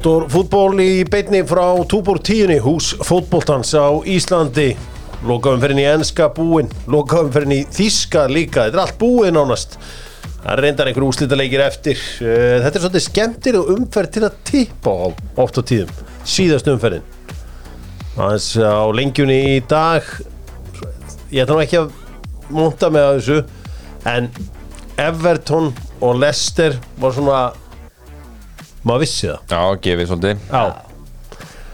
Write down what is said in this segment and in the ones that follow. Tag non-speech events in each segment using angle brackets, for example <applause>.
Dóttor fútból í beinni frá Túbor 10 hús fótbóltans á Íslandi. Lokaðum fyrir í enska búin lokaðum fyrir í þíska líka. Þetta er allt búin ánast það reyndar einhver úslítaleikir eftir. Eh, þetta er svolítið skemmtir og umferð til að tippa á oft á tíðum. Síðast umferðin. Aðeins á lengjunni í dag. Ég ætla nú ekki að monta með að þessu en Everton og Leicester var svona maður vissi það? Já, gefið svolítið. Já.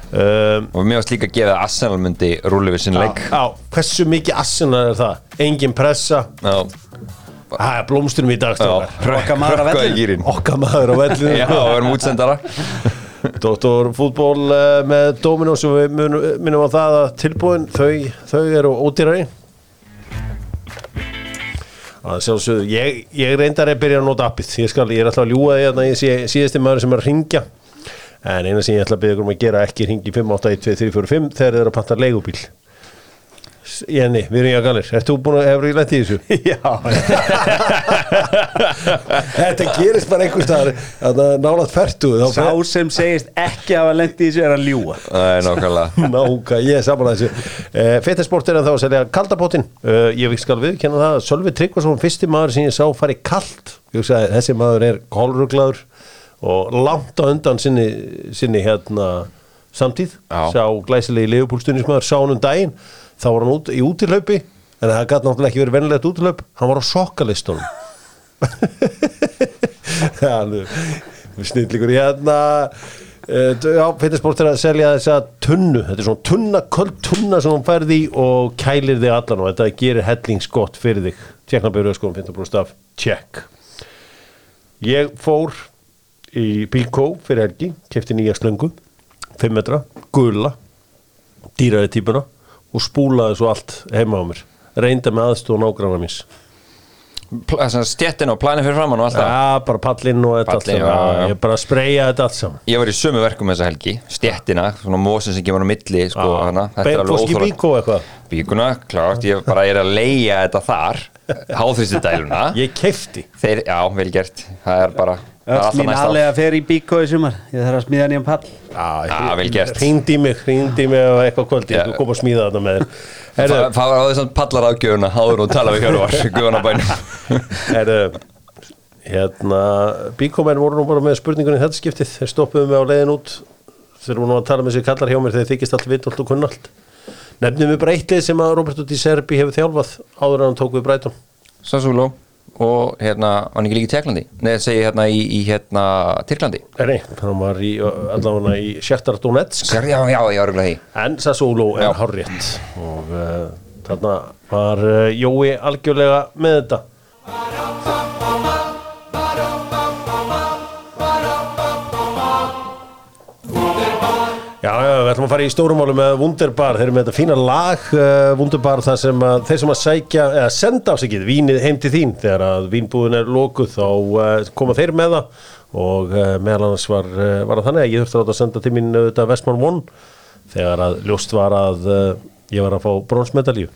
Um, Og mér varst líka að gefa að Arsenal myndi rúli við sinn leik. Já, hversu mikið Arsenal er það? Engin pressa. Já, Það er blómstunum í dag. Okkar maður á gírinn. Okkar maður á vellinu <laughs> Já, við erum útsendara. Dóttor fútból uh, með Dominos og við munum, minnum á það að tilbúin þau, þau eru ódýrari. að sjálfsögðu ég, ég reyndar að byrja að nota appið. Ég, skal, ég er alltaf að ljúga því að ég sé síðasti maður sem er að ringja en eina sem ég ætla að byrja um að gera ekki ringi 5, 8, 1, 2, 3, 4, 5 þegar þið eru að panta leigubíl Jenny, við erum ég að galir Ert þú búin að hefur í lent í þessu? <laughs> Já, <laughs> Þetta gerist bara einhver staðar. Að það nálaðt fertu sá sem segist ekki hafa lendi í þessu er að ljúa Það er nákvæmlega <laughs> Náka, ég er saman að þessu. Uh, Fetasport er að þá að selja kaldapottin uh, Ég skal viðkenna það að Sölvi Tryggvason fyrsti maður sem ég sá fari kald Ég hugsaði, þessi maður er kólruglaður og langt á undan sinni, sinni hérna samtíð. Já. sá glæsilegi leifupúlstunismæður sá hann um daginn þá var hann út, í útilaupi en það gæti náttúrulega ekki verið venilegt útilaup hann var á sokkalistunum við <laughs> snillíkur hérna uh, já, Fitnessport er að selja þessa tunnu. Þetta er svona tunna, köld tunna sem hún færði og kælir þig allan og þetta gerir hellingsgott fyrir þig. Tjekknabjörðu sko, 15% af tjekk ég fór í Bílkó fyrir helgi kefti nýja slöngu 5 metra, gula dýraði típuna og spúlaði svo allt heima á mér. Reynda með aðstofa nágrannar míns. Stjettin og planið fyrir framann og allt það? Já, bara pallinn og þetta saman. já, já. Ég bara spreyja þetta allt saman. Ég var í sömu verkum þessa helgi Stjettina, svona mósin sem kemur á milli sko, hana. Óþóra bíkó eitthvað? Bíkuna, klárt, ég bara er að leia þetta þar Háþristi dæluna Ég kefti Þeir, já, vel gert. Það er bara Öll mín aðlega fer í bíkó í sumar. Ég þarf að smíða nýjan pall. Já, vel gert. Hringdi mig, hringdi mig og eitthvað kvöldi. Þú kom að smíða þetta með þér. Það var á þessum pallar ágjöfuna Háður og tala við Hjörvar, <laughs> guðan á bænum. Herðu Hérna, bíkómenn voru nú bara með spurningunni þetta skiptið. Þeir stoppuðu mig á leiðin út. Þeir voru nú að tala með sér kallar hjá mér Þeir þykist allt vitt og kunnalt Nefnum við bara eitt lið sem að Roberto Di Serbi hefur þjálfað og hérna, var hann ekki líka í Tjekklandi? Nei, það segi hérna í, í hérna Tyrklandi. Nei, hann var í, allavega í Shakhtar Donetsk. Já, já, já, ég var ekki því En Sassuolo er Já. hárrétt. Og uh, þarna var uh, Jói algjörlega með þetta Já, já, við ætlum að fara í stórumálu með Wunderbar, þeir eru með þetta fína lag uh, Wunderbar þar sem að þeir sem að sækja eða senda afsakið vínið heim til þín. Þegar að vínbúðin er lokuð þá uh, koma þeir með það. Og uh, meðal annars var, var það þannig að ég þurfti að að senda til mín auðvitað Vestmann One þegar að ljóst var að ég var að fá bronsmedalju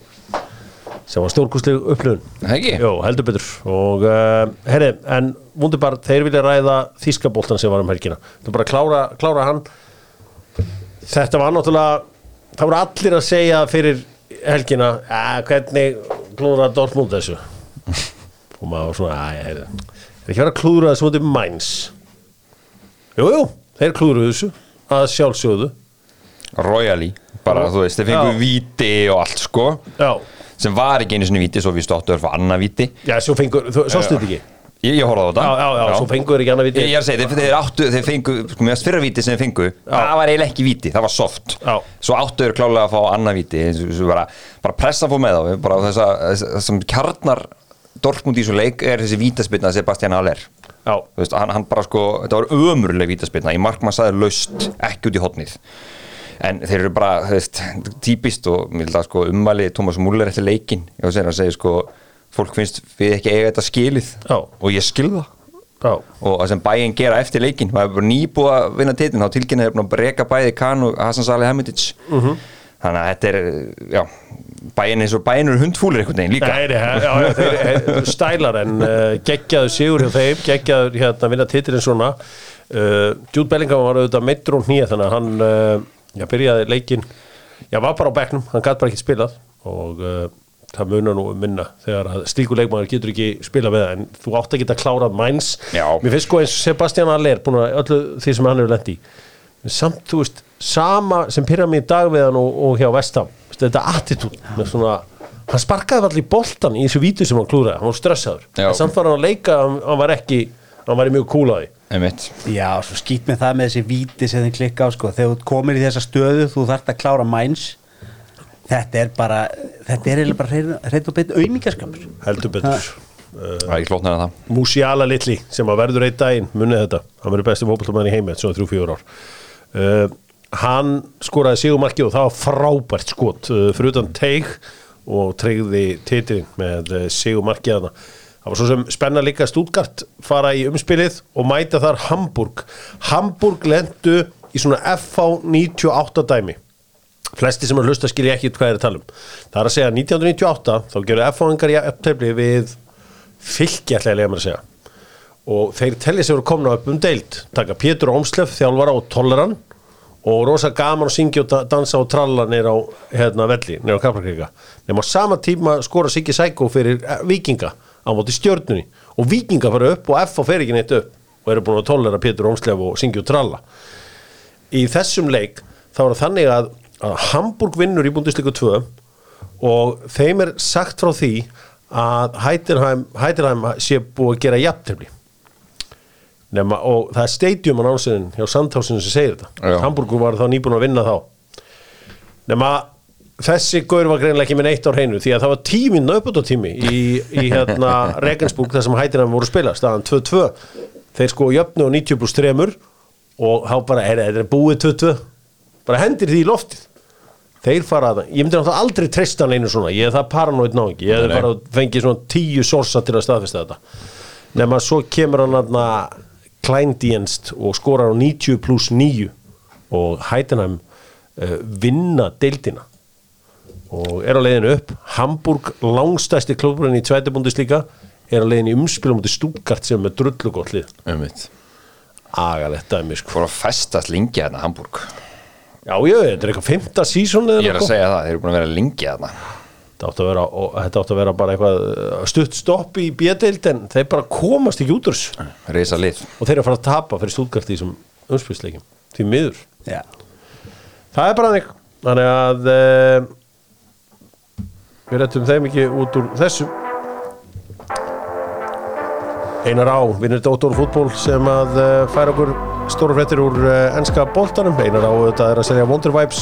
sem var stórkustleg ekki? Jó, heldur betur. Og herri, en Wunderbar, þeir vilja ræða þískaboltan sem var um helgina. Er bara að klára, klára hann þetta var náttúrulega það voru allir að segja fyrir helgina að hvernig klúðra Dortmund þessu? Og maður var svona að ég er ekki verið að klúðra þessu mútið mæns jú, jú, þeir klúðru þessu að sjálfsjóðu Royally, bara þú veist, þeir fengu Já. víti og allt sko. Já, sem var ekki einu sinni víti, svo við stóttu að fá annað víti. Já, svo fengur, þú, svo stuði ekki Ég, ég horfði á þetta já, já, já, svo fengur ekki annað viti Ég, ég er að segja, þeir, þeir áttu, þeir fengu, sko, mér fyrra víti sem þeir fengu, það var eiginlega ekki víti, það var soft. Já. Svo áttu þeir klálega að fá annað víti, eins og- bara, bara pressa fór með þá, bara þess að, þess sem kjarnar Dortmund í svo leik er þessi vítaspilna Sebastian Aller. já, Þú veist, hann, hann bara sko, þetta var ömurleg vítaspilna, í markmann saði laust, ekki út í hotnið. En þeir eru bara, þú veist, típist og að að að fólk finnst við ekki eiga þetta skilið. Já. og ég skil það. Já, og það sem bæinn gera eftir leikin maður er bara nýbúið að vinna titlin þá tilkynna búin að breka bæði Kahn og Hassan Salih Hamidic Mhm. þannig að þetta er já, bæinn eins og bæinn eru hundfúlir einhvern veginn líka. Nei, já, þeir, stælar en uh, geggjaður sigur hjá þeim, geggjaður hérna vinna titilin svona. Uh, Jude Bellingham var auðvitað meittur og hnýja þannig að hann uh, já, byrjaði leikin já, var bara á bekknum, hann gæti bara ekki spilað. Og uh, það munar nú um minna þegar leikmaður getur ekki spila með það en þú átt að geta klárað mæns Já. mér finnst sko eins Sebastian Aller búin að öllu því sem hann hefur lent í. En samt, þú veist, sama sem pyrra mig í dag við hann og, og hjá Vestam þetta attitút með svona hann sparkaði allir í boltan í þessu vítu sem hann klúraði hann var stressaður, samt var hann að leika hann, hann var ekki, hann var í mjög kúlaði einmitt. Já, svo skýt með það með þessi víti sem þið klikka á sko. þegar þú komir í þessa stöðu þú þarft að klára mæns þetta er bara þetta er bara hreint og beint auðmíkjaskapur heldur betur. Það. Musiala litli sem að verður einn daginn munið þetta, hann verður besti fótboltamann í heimi svona 3-4 ár. Uh, hann skoraði sigumarki og það var frábært skot uh, fyrir utan teig og treyði titilin með uh, sigumarki að það það var svo sem spenna líka Stuttgart fara í umspilið og mæta þar Hamburg. Hamburg lendu í svona FH 98 dæmi flesti sem er hlusta skilja ekki hvað er að tala um. Það er að segja 1998 þá gerðu F-fáingar í eftirfli við ætla ég að að segja. Og þeir tellið sem eru komna upp um deild. Taka Pétur Ómslef, þjálfara og Tolleran. Og rosa gaman að syngja og da- dansa og tralla nýr á hérna, velli, nýr á Kaplakrika. Nema á sama tíma skora Siggi Sækó fyrir eh, Víkinga á móti stjörnunni. Og Víkinga fara upp og F fer ekki neitt upp. Og eru búin að tollera Pétur Ómslef og syngja og tralla. Í þessum leik þá er það þannig að, að Hamburg vinnur í búndisleiku 2 og þeim er sagt frá því að Heidenheim, sé búið að gera jafntefni og það er stadium á námsinn hjá Sandhásinu sem segir þetta. Já. Hamburgur var þá nýbúin að vinna þá. Nema þessi gaur var greinlega ekki með neitt á hreinu því að það var tíminn nöputótími í, í hérna <laughs> Regensburg þar sem Heidenheim voru að spila staðan 2-2 þeir sko jöfnu og 90 pluss 3 og þá bara er þetta búið 2-2 bara hendir því í loftið þeir fara að ég myndi náttúrulega aldrei treysta hann einu svona, ég er það paranoid ná ekki ég hefði bara fengið svona tíu sorsa til að staðfesta þetta. Nema svo kemur hann aðna klændienst og skorar á 90 pluss 9 og Heidenheim uh, vinna deildina. Og er á leiðinu upp. Hamburg, langstæsti klubburinn í sveitibúndis líka er á leiðinu umspilum út í Stuttgart sem er drullugott lið. Einmitt. Agalegt dæmi sko. Fór að festast lengi hérna Hamburg já, já, þetta er eitthvað fymta sísón ég er að segja það, þeir eru búin að vera lengi hérna þetta átti að vera, og þetta átti að vera bara eitthvað uh, stutt stopp í bjöðdeild en þeir bara komast ekki út úr þessu. Reysa lið. Og þeir eru að fara að tapa fyrir Stuttgart í þessum umspilsleikim því miður. Já, Það er bara þannig. Þannig að uh, Við rettum þeim ekki út úr þessu. Einar á Vinnur Dóttor fútból sem að uh, færa okkur stóru fréttir úr uh, enska boltanum. Einar á þetta er að selja Wonder Vibes.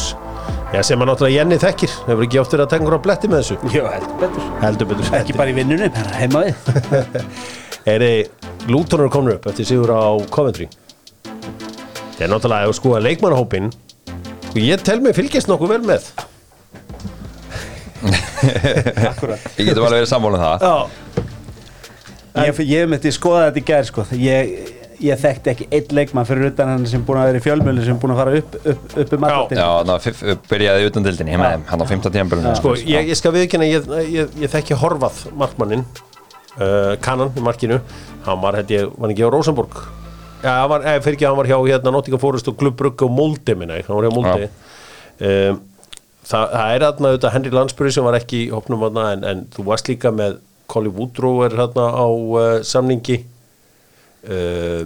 Já, sem að náttúrulega Jenny þekkir. Hefur ekki oft verið að tengur á bletti með þessu? Já heldur betur. Heldur betur. Ekki bara í vinnunni, bara heima við <laughs> Eri, Lúton eru komin upp eftir sigur á Coventry. Það er náttúrulega að skoða leikmannahópin og ég tel mig fylgjast nokkuð vel með. Ég getum alveg verið sammála um það. Já, Ég, ég myndi skoða þetta í gær sko. ég, ég þekkti ekki einn leikmann fyrir utan hann sem búin að vera í fjölmjölu sem búin að fara upp, upp, upp um Já. já, þannig að byrjaði utan dildinni heima þeim, hann á 15 tíðanbjörnum sko, ég, ég skal viðkynna ég, ég, ég þekki Horvað markmannin uh, Kannan í markinu. Hann var, ég, var ekki á Rosenborg? Já, hann var, eða fyrir ekki, hann var hjá hérna Nottingham Forest og Klubbrugg og Molde minna, hann var hjá Molde. Um, það, það er þarna auðvitað Henry Lansbury sem var ekki í hópnum þarna en, en þú varst líka með Colly Woodrow er þarna á uh, samningi uh,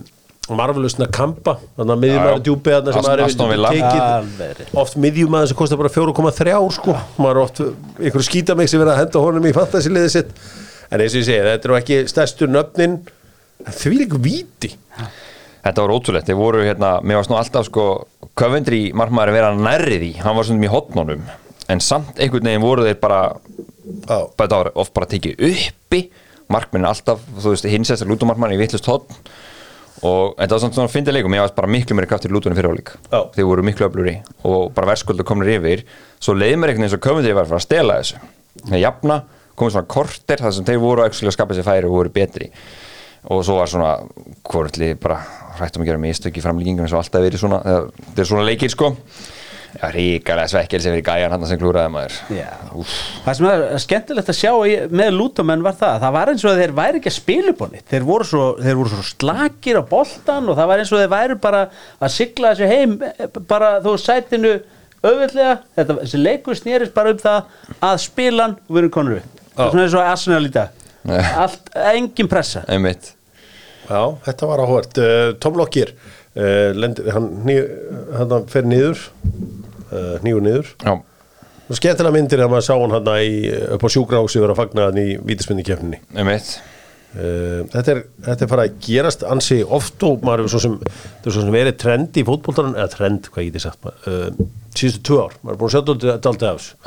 Marvelous Nakampa þannig að miðjumæður djúpi sem maður Aston hefur Villa. tekið oft miðjumæður sem kostar bara 4,3 ár sko. Maður er oft ykkur skýta mig sem verið að henda honum í fantasiliðið sitt. En eins og ég segi, þetta eru ekki stærstu nöfnin. Því líka víti. Þetta var ótrúlegt, þeir voru hérna, mér varst nú alltaf sko, Coventry markmaður að vera nærri því, hann var svona í hotnónum, en samt einhvern veginn voru þeir bara, bara þetta var oft bara tekið uppi, markminn alltaf, þú veist, hins eftir lútumarkmann í vittlust hotn og þetta var samt svona fyndið leikum, ég var bara miklu meiri kraftur í lútunum fyrir áleik, Já. þeir voru miklu öfluri og bara verðskuldu komnir yfir, svo leiði mér einhvern veginn svo Coventry var að stela þessu, þeir jafna, komið svona korter þar sem þeir voru að skapa sér færi og voru betri. Og svo var svona hvortli bara hrættum að gera mistök í framlíkingunum svo alltaf verið svona, þegar- þetta er svona leikir sko ríkalega svekkil sem fyrir gæjan hann sem klúraði maður. Já. Það sem er skemmtilegt að sjá með lútumenn var það, það var eins og þeir væri ekki að spila upp á nýtt, þeir voru svo, þeir voru svo slakir á boltan og það var eins og þeir væri bara að sigla þessu heim bara þú sætinu auðvitlega, þetta, þessi leikur snýrist bara um það að spila hann og við erum konur upp. Það er svona eins og Arsenal í dag. Nei. allt, engin pressa. Einmitt. Já, þetta var áhvert Tom Lockyer uh, hann, hný, hann fer niður uh, nýgur niður. Já, og skemmtilega myndir að maður sá hann hann í, upp á sjúgrási vera að fagna hann í vítismyndikefninni þetta, er, þetta er fara að gerast ansi oft og maður er svo sem, er svo sem verið trend í fótboltanum, eða trend, hvað ég þið sagt uh, síðustu tvö ár, maður er búin að sjá þetta aldrei af þessu.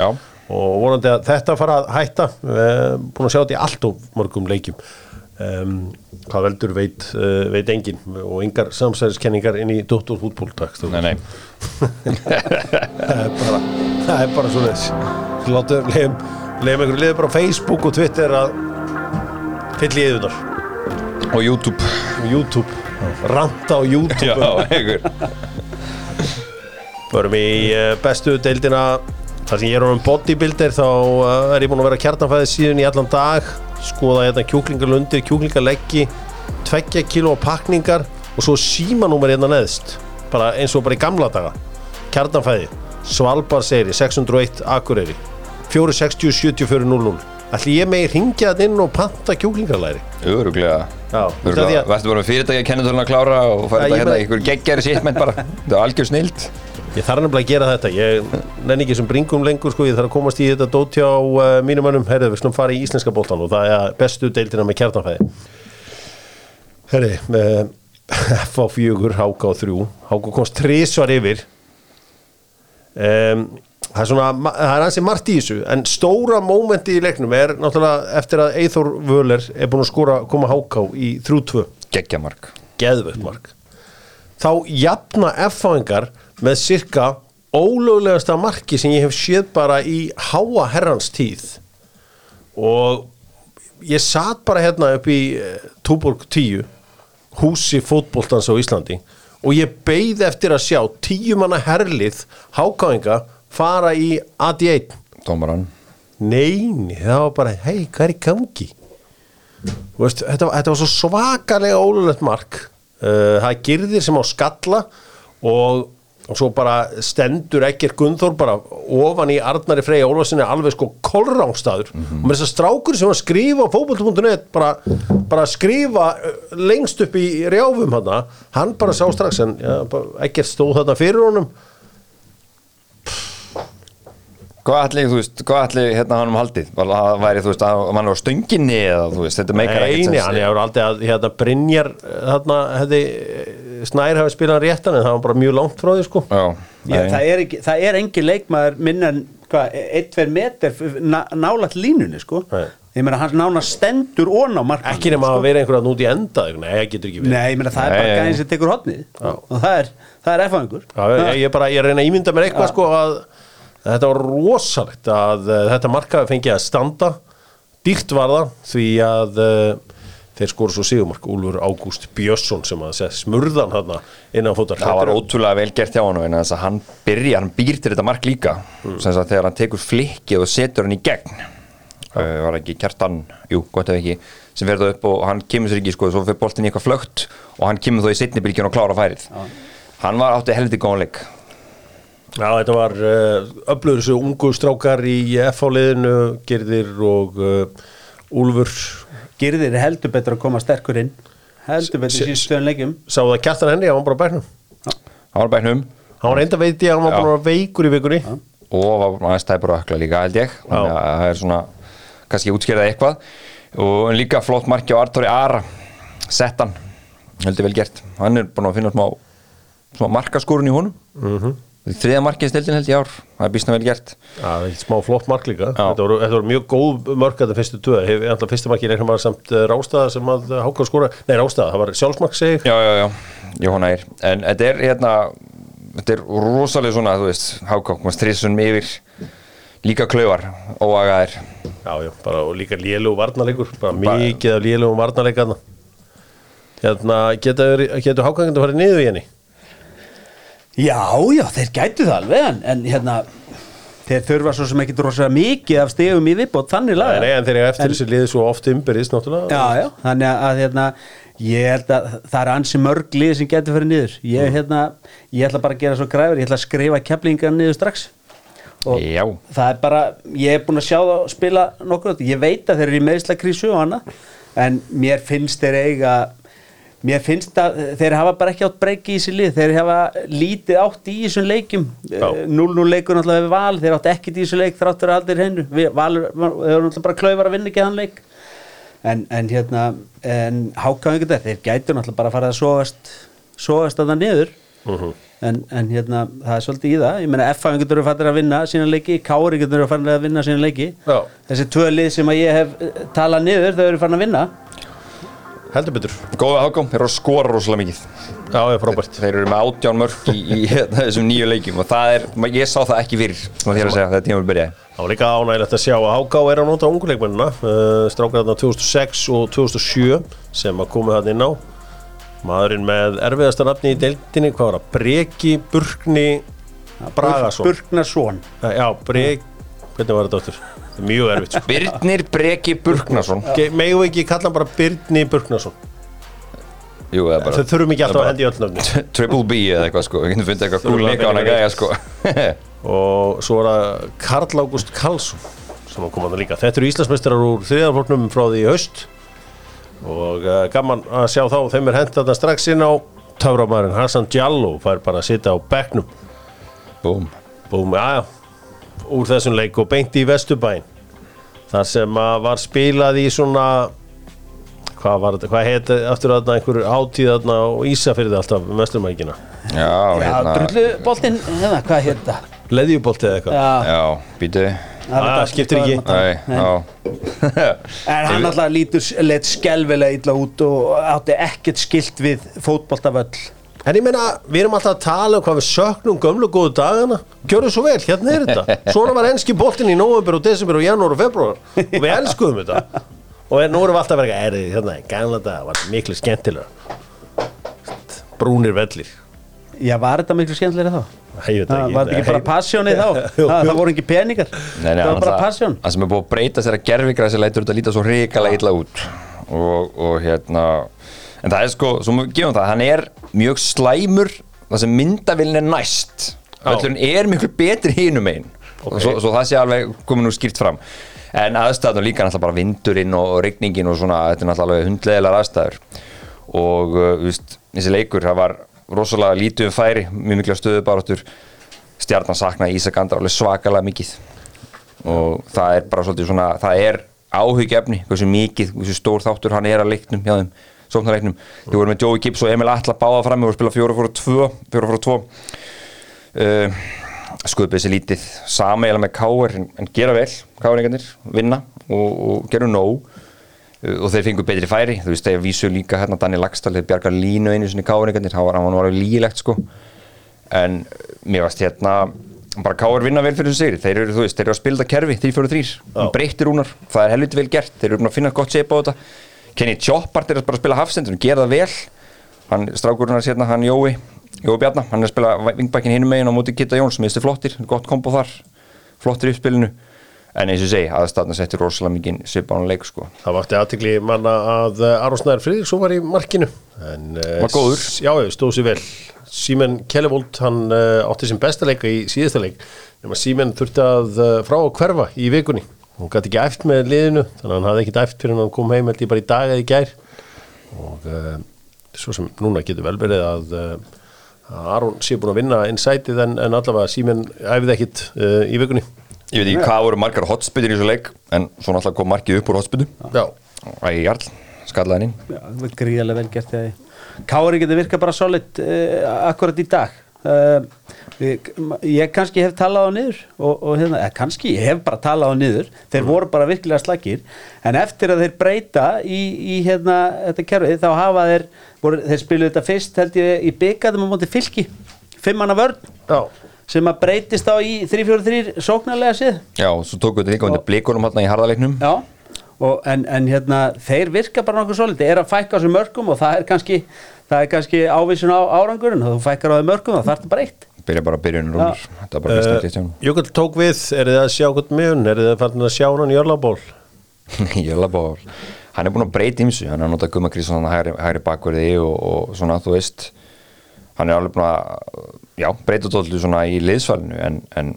Og vonandi að þetta fara að hætta. Uh, búin að sjá þetta í allt og mörgum leikjum um, hvað veldur veit, uh, veit engin og engar samsæðiskenningar inn í Dóttur fútból takk þú. nei, nei. <laughs> Það er bara það er bara svona þess látu leiðum leiðum einhverju leiðum bara Facebook og Twitter að fyll í eðunar Og YouTube. YouTube. Ranta á YouTube. Já, einhver. Förum í uh, bestu deildina. Þar sem ég er um bodybuilder þá uh, er ég búinn að vera kjartanfæði síðan í allan dag skoða hérna kjúklingalundir, kjúklingaleggi tveggja kíló pakningar og svo símanúmer hérna neðst. Bara eins og bara í gamla daga. Kjartanfæði, Svalbar seri 601 Akureyri. 460 7400 Ætli ég megi ringja þetta inn og panta kjúklingalæri? Öruglega Væstu bara með fyrirtæki að kennitöluna að klára og fara þetta hérna ykkur geggjari sittmenn bara. Það var algjör snild Ég þarf nefnilega að gera þetta, ég nenni ekki sem bringum lengur sko, ég þarf að komast í þetta dóti á uh, mínum mönnum, herrið, við slum fara í íslenska bóltan og það er bestu deildina með kjartanfæði. Herrið, með <laughs> F4, Háka og 3, Háka komst trísvar yfir, um, það er svona, það er ansi margt í þessu, en stóra mómenti í leiknum er náttúrulega eftir að Eithor Völer er búin að skora, koma Háka í 3-2 Geggjamark geðvögt mark. Þá jafna F-fáingar með cirka ólöglegasta marki sem ég hef séð bara í háa herrans tíð. Og ég satt bara hérna upp í eh, Túborg 10 húsi fótboltans á Íslandi og ég beið eftir að sjá tíu manna herlið hákáinga fara í AD1 Dómaran Neini, það var bara, hei, hvað er í gangi? Veist, þetta, var- þetta var svo svakalega ólulegt mark. Uh, það er girðir sem á skalla og, og svo bara stendur ekkert Gunnþór bara ofan í Arnari Freyja Ólfarsinni alveg sko kolrángstaður og með þess að strákur sem að skrifa á fótboll.net bara, bara skrifa uh, lengst upp í rjáfum hann hann bara sá strax en ja, ekkert stóð þarna fyrir honum Hvað ætli, þú veist, hvað ætli hérna hann um haldið? Var það væri, þú veist, að mann á stönginni eða, þú veist, þetta meikar ekkert Nei, nei, hann hefur aldrei að hérna, Brynjar þarna hefði Snær hafi spilað réttan en það var bara mjög langt frá því sko. Já, Já, það, er ekki, það er engin leikmaður minna en hvað, 1-2 meter ná, nálat línunni sko. Nei. ég meina hann nána stendur ón á markmann ekki nema að vera einhverjað út í enda nei, það getur ekki verið. Nei, ég meina það er bara gæðin sem tekur hotnið og það er, það er þetta var rosalegt að uh, þetta markaði fengið að standa. Dýrt var það því að uh, þeir skoru svo sigumark Úlfur Ágúst Björnsson sem að segja smurðan hann innan fótar Það var ótrúlega vel gert hjá hann en þess að hann byrja, hann býr til þetta mark líka. Mm. sem að þegar hann tekur flikki og setur hann í gegn. Uh, var ekki kjartan, jú, gott ef ekki sem verður upp og hann kemur sér ekki sko, svo fyrir boltin í eitthvað flögt og hann kemur þó í setni bylgjun og klára færið. Hann var átti heldur góðanleik Já, þetta var uh, öflugur þessu ungu strákar í F-liðinu, Gerðir og uh, Úlfur. Girðir heldur betur að koma sterkur inn. Heldur betur síðan stöðun leikjum. Sáðu það Kjartan Henry, hann var bara á bæknum. Hann var bænum Hann var reynda veit ég að hann var Já. bara að vera veikur í vikunni. Og var aðeins tæpur og ökla líka held ég. Þannig að það er svona kannski útskýrða eitthvað. Og líka flott marki á Artori Ara. Settan, heldur vel gert. Hann er búin að finna smá, smá markaskorun í honum. Mm -hmm. Þriða markið stildin held ég ár, það er býstna vel gert. Já, það er smá flott mark líka. Já. þetta voru, þetta voru mjög góð mörk að það fyrstu tvö. Alltaf fyrsta marki reiknum var samt uh, Rástaða sem að uh, Hákon skora Nei, Rástaða, það var sjálfsmark seg já, já, já, Jóhanna er en þetta er hérna þetta er rosalega svona, þú veist Hákák, maður strissunum yfir. Líka klauvar, óagaðir Já, já, bara líka lélug varnarleikur bara mikið af lélugum varnarleikarna Hérna, getur, getur Hákon að fara niður í henni? Já, já, þeir gætu það alveg en, en hérna þeir þurfa svo sem ekki rosalega mikið af stegum í viðbót þannig laga. Nei, en þeir eru eftir þessi liði svo oft umbyrðist náttúrulega. Já, já, þannig að, hérna, ég held að það er ansi mörg lið sem getur fyrir niður. Ég, hérna, ég ætla bara að gera svo græfur ég ætla að skrifa keplingar niður strax. Og Já. það er bara ég er búin að sjá það að spila nokkuð ég veit að þeir eru í meðsla krísu og annað en mér finnst þeir eiga mér finnst að þeir hafa bara ekki átt breyki í þessi lið, þeir hafa lítið átt í þessum leikjum. Já. 0-0 leikur náttúrulega við val, þeir átt ekkit í þessu leik þráttur að allir hennu, valur þeir voru náttúrulega bara klaufar að vinna ekki þann leik. En, en hérna en hákáðingur þetta, þeir gætu náttúrulega bara að fara að sogast sogast að það niður en, en hérna, það er svolítið í það. Ég meina F-fæðingur eru fannir að vinna sína leiki Káringur eru fannir að vinna sína leiki. Já. þessi tvö lið sem að ég hef eh, talað niður, þau eru fannir að vinna Heldur betur. Góða Hákóm, þeir eru að skora rosalega mikið. Já, ég er frábært. Þeir eru með átján mörk í, í hérna, þessum nýju leikjum og það er, ég sá það ekki fyrir sem að þér að segja, þetta tíma vil byrjaði. Það var líka ánægilegt að sjá að Háká er að nota unguleikmennina uh, strákar þarna 2006 og 2007 sem að komu hann inn á. Maðurinn með erfiðasta nafni í deildinni hvað var það? Breki Burkni Bragason. Burknarsson Uh, Já, Brek hvernig var þetta áttur? Mjög erfitt sko. Birnir Breki Burknason. Megum við ekki kalla hann bara Birni Burknason? Jú, eða bara Þau þurfum ekki alltaf að hendi öll nöfni Triple B eða eitthvað sko, við getum fundið eitthvað gúl að líka á hana finna gæja sko. <laughs> <laughs> Og svo er það Karl Ágúst Karlsson sem að koma hann líka. Þetta eru Íslandsmeistarar úr þriðarfloknum frá því í haust. Og uh, gaman að sjá þá þeim er hent þarna strax inn á töframærin Hassan Djallo fær bara að sitja á bekknum. Búm búum, aðja úr þessum leik og beint í Vesturbæn þar sem að var spilað í svona hvað var þetta, hvað heiti aftur þarna einhver hátíð þarna og Ísafyrði alltaf mesturmækina, Já, Já, hérna. drulluboltinn, hérna, hvað hér þetta? leðjubolti eða eitthvað? Já, Já, býtu. Það Ah, skiptir ekki. það Nei, En hann alltaf lítur leitt skelvilega illa út og átti ekkert skilt við fótboltavöll En ég meina, við erum alltaf að tala um hvað við söknum gömlu góðu dagana. Gjörðu svo vel, hérna er þetta. <laughs> Svona var enski boltinn í november og desember og janúar og februar Og við elskuðum þetta. Og nú erum við alltaf að vera erið Hérna, gæmla dag, var miklu skemmtilega Brúnir vellir. Já, var þetta miklu skemmtilega þá? Ég veit Það ekki. var þetta ekki bara passjónið þá? Jú, <laughs> Það, jú. það voru ekki peningar. Nei, nei, Það var bara það- passjón Það sem er búið að breyta sér að gerfigræsi lætur þetta líta svo ríkala illa út. Og, og hérna en það er sko, svo við gefum það, hann er mjög slæmur það sem myndavillin er næst. Öllurinn er miklu betri hinum einn og svo, svo það sé alveg komið nú skýrt fram. En aðstæðan líka náttúrulega bara vindurinn og rigningin og svona, þetta er náttúrulega hundlegilegar aðstæður. Og uh, þú veist, þessi leikur, það var rosalega lítið um færi, mjög mikla stöðubaráttur. Stjarnan saknaði Ísak Andra alveg svakalega mikið. Og það er bara svolítið svona það er áhugjefni, hversu mikið hversu stór þáttur hann er að leiknum hjá þeim sóknarleiknum, þau voru með Joey Gibbs og Emil Atla báða fram, þau voru að spila 4-4-2 4-4-2 uh, skuðbið sér lítið sama eða með Káir en, en gera vel Káiringarnir, vinna og, og gera nóg. Uh, og þeir fengu betri færi, þú veist þegar vísu líka hérna Daniel Lagstall, þeir bjargar línu einu sinni Káiringarnir, hann var, hann var lígilegt sko. En mér varst hérna bara Káir vinna vel fyrir þessu sigri. Þeir eru, þú veist, þeir eru að spila þetta kerfi 3-4-3 breyttir rúnar, það er helviti vel gert. Þeir eru að finna gott seip á þetta Kenny Choppart er að spila hafsendur, gera það vel. Hann, strákurinn hans hérna, hann Jói Jói Bjarnar, hann er að spila vingbækin hinum megin á móti Kitta Jóns, minnstu flottir, gott kombo þar flottir í uppspilinu. En eins og segi, aðstæðna settir rosalega mikið svipan leik sko. Það vakti aðtikli manna að uh, Aron Snæður Friðriksson var í markinu. En, uh, Var góður. Já, stóð sér vel. Símen Kellevold, hann uh, átti sem besta leika í síðasta leik. Símen þurfti að frá að hverfa í vikunni hún gæti ekki æft með liðinu þannig að hann hafði ekki æft fyrir hann kom heim held ég bara í dag eða í gær. Og uh, svo sem núna getur vel verið að, uh, að Aron sé búin að vinna innsætið en, en allavega Símen æfði ekkit uh, í vikunni. Ég veit ekki hvað voru margar hotspittir í þessu leik en svo náttúrulega kom markið upp úr hotspittu Já, Ægi Jarl, skallaði hann inn. Já, það var gríðarlega vel gert þegar Kári getur virkað bara solid uh, akkurat í dag. Uh, ég, ég kannski hef talað á niður og, og hérna, eða kannski, ég hef bara talað á niður. Þeir voru bara virkilega slagir en eftir að þeir breyta í, í hérna, þetta kerfið, þá hafa þeir voru, þeir spiluðu þetta fyrst held ég í byggaðum á móti fylki. Fimmanna vörn já, sem að breytist á í 3-4-3 sóknarlega séð Já, svo tóku þetta líka undir blikunum hérna í harðaleiknum. Já, og, en, en hérna, þeir virka bara nokkuð svolítið, er að fækka á sér mörgum og það er kannski, það er kannski ávísun á árangurinn, þú fækkar á þeir mörgum þá þarf þetta bara eitt byrja bara að byrjun rúlur þetta er bara besta Uh, uh, Kristján Jökull tók við, er þið að sjá hvort mjög er þið að fara að sjá hann í Jörlaból <laughs> Jölaból hann er búin að breyta ímsu hann er að nota Guma Kristján hægri, hægri bakverði og, og svona þú veist. Hann er alveg búin að já, breyta tóttu svona í liðsvalinu en, en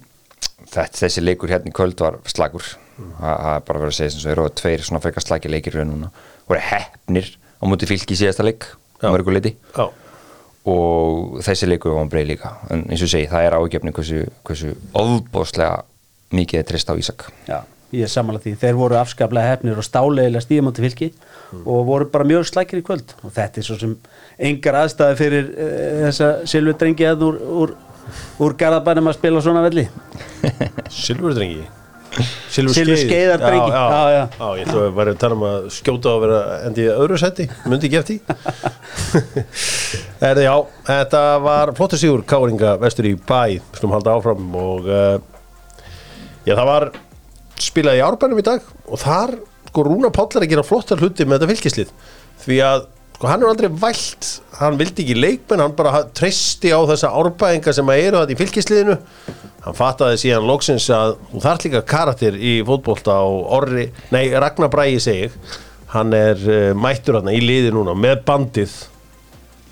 þetta, þessi leikur hérna í kvöld var slagur. Það það er bara verið að segja sem svo eru tveir svona frekar slagi leikir voru hefnir á múti fylki í síðasta leik og þessi leikur var breið líka. En eins og segi, það er ágefni hversu, hversu ofbóðslega mikið er trist á Ísak. Já, ég er samanlega því, þeir voru afskaplega hefnir og stáleigilega stíðamátti fylki og voru bara mjög slækir í kvöld. Og þetta er svo sem engar aðstæði fyrir uh, þessa silvu drengi að úr, úr, úr garðabænum að spila svona velli. <laughs> Silfurdrengi Silfurskeiðar drengi. já, já, Já, já. já, ég ætla að vera að tala um að skjóta og vera endi í öðru seti myndi ekki eftir <laughs> Erði, já, þetta var flottur sigur Káringa vestur í bæ. Slum halda áfram og uh, já, það var spilað í árbænum í dag og þar sko Rúna Páll er að gera flottar hluti með þetta fylgislið. Því að sko hann er aldrei vælt hann vildi ekki leikmenn, hann bara treysti á þessa árbæðinga sem að eru þetta í fylgisliðinu. Hann fattaði síðan loksins að þú þarf líka karakter í fótbolta og orri, nei Ragnar Bræði segir hann er uh, mættur hann í liði núna með bandið.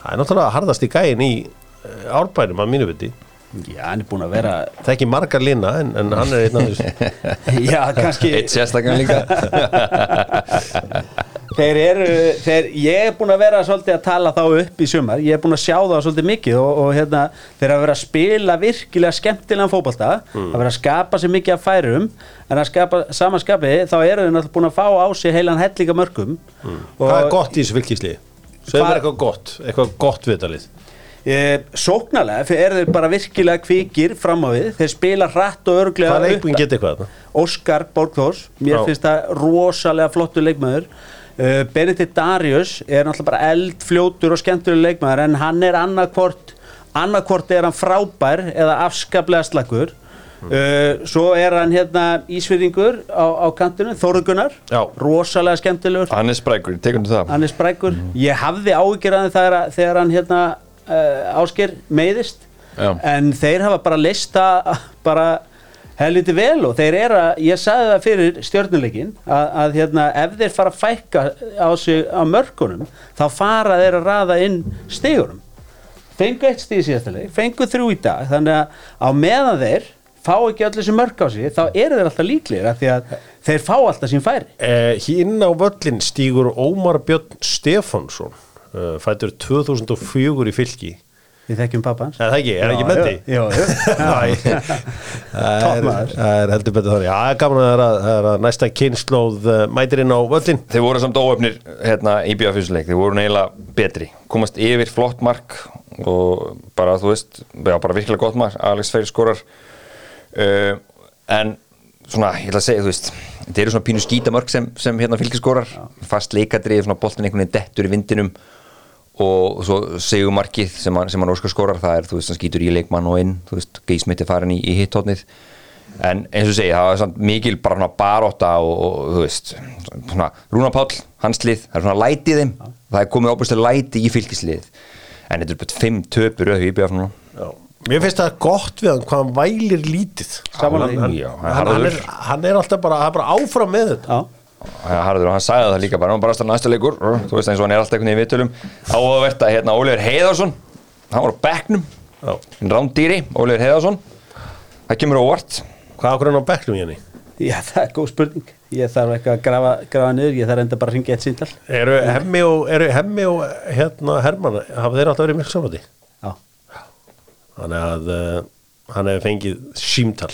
Það er náttúrulega harðast í gæin í uh, árbænum að mínu viti. Já, hann er búin að vera það er ekki margar lina en, en hann er einn af þessu <laughs> Já, kannski eitt sérstaklega líka <laughs> Þeir eru, þeir, ég er búin að vera svolítið að tala þá upp í sumar, ég er búin að sjá það svolítið mikið og, og hérna, þeir hafa verið að spila virkilega skemmtilegan fótbolta, mm. að vera að skapa sér mikið af færum, en að skapa samanskapi, þá eru þeir náttúrulega búin að fá á sig heilan hellinga mörgum. Mm. hvað er gott í þessu fylgisliði? Segðu Hvað- mér eitthvað gott, eitthvað gott viðtalið E, sóknarlega eru þeir bara virkilega kvikir fram á við, þeir spila hratt og örglega þarna? Óskar Borgþórs, mér Já. finnst það rosalega flottur leikmaður uh, Benedikt Darius er náttúrulega bara eldfljótur og skemmtur leikmaður en hann er annarkvort annarkvort er hann frábær eða afskaplega slagur uh, svo er hann hérna ísfyrringur á, á kantinu, Þórugunar Já. rosalega skemmtilegur. Hann er sprækur, tekundu það. Hann er sprækur, ég hafði að þegar, þegar hann hérna uh, ásker meiðist Já. en þeir hafa bara lista bara helviti vel og þeir eru að, ég sagði það fyrir stjörnuleikin að, að hérna, ef þeir fara að fækka á sig á mörkunum þá fara þeir að raða inn stígurum fengu eitt stíð síðastileg, fengu þrjú í dag þannig að á meðan þeir fá ekki öll þessi mörk á sig þá eru þeir alltaf líklegir af því að þeir fá alltaf sín færi. Eh, hinn á völlin stígur Ómar Björn Stefánsson uh, fættur 2004 í fylki við þekkjum pappans Er það ekki? Er ekki með því? Jú, jú. Æ, <laughs> það er- er heldur betur þannig. Já, það er gaman að það er að, það er að næsta kynnslóð uh, mætir inn á völlin þeir voru samt óöfnir hérna í bíafysleik, þeir voru neila betri. Komast yfir flott mark og bara þú veist já, bara virkilega gott mark, Alex Freyr skorar. Uh, en svona, ég ætla að segja, þú veist þetta eru svona pínu skítamörk sem, sem hérna fylgir skorar. Fast leikadrið, svona boltin einhvern veginn dettur í vindinum og svo segjum markið sem hann, sem hann óskar skorar það er, þú veist, hann skýtur í leikmann og inn þú veist, geismitt er farin í, í hittótnið en eins og segja, það var samt mikil bara svona baróta og, og þú veist svona, Rúna Páll, hans lið það er svona læti í þeim, það er komið óbúrslega læti í fylgislið, en þetta er bara fimm töpur öðu í Já. Mér finnst það gott við hann hvað hann vælir lítið. Samanlega því. hann, Já, hann, hann er er, er alltaf bara, hann er bara áfram með þetta. Já. Harður og hann sagði það líka bara, hann bara aðstæða næsta leikur. Þú veist eins og hann er alltaf einhvern veginn í viðtölum. Áhugavert að hérna Óliður Heiðarsson hann var á bekknum, Já. rándýri Óliður Heiðarsson. Það kemur óvart. Hvað ákveður hann á bekknum Jenny? Já, það er góð spurning. Ég þarf eitthvað að grafa, grafa niður Ég þarf enda bara að ringa eitt síntal Eru hemmi og, eru hemmi og hérna Hermann, hafa þeir alltaf verið mjög samvæti? Já, Þannig að uh, hann hefur fengið símtal.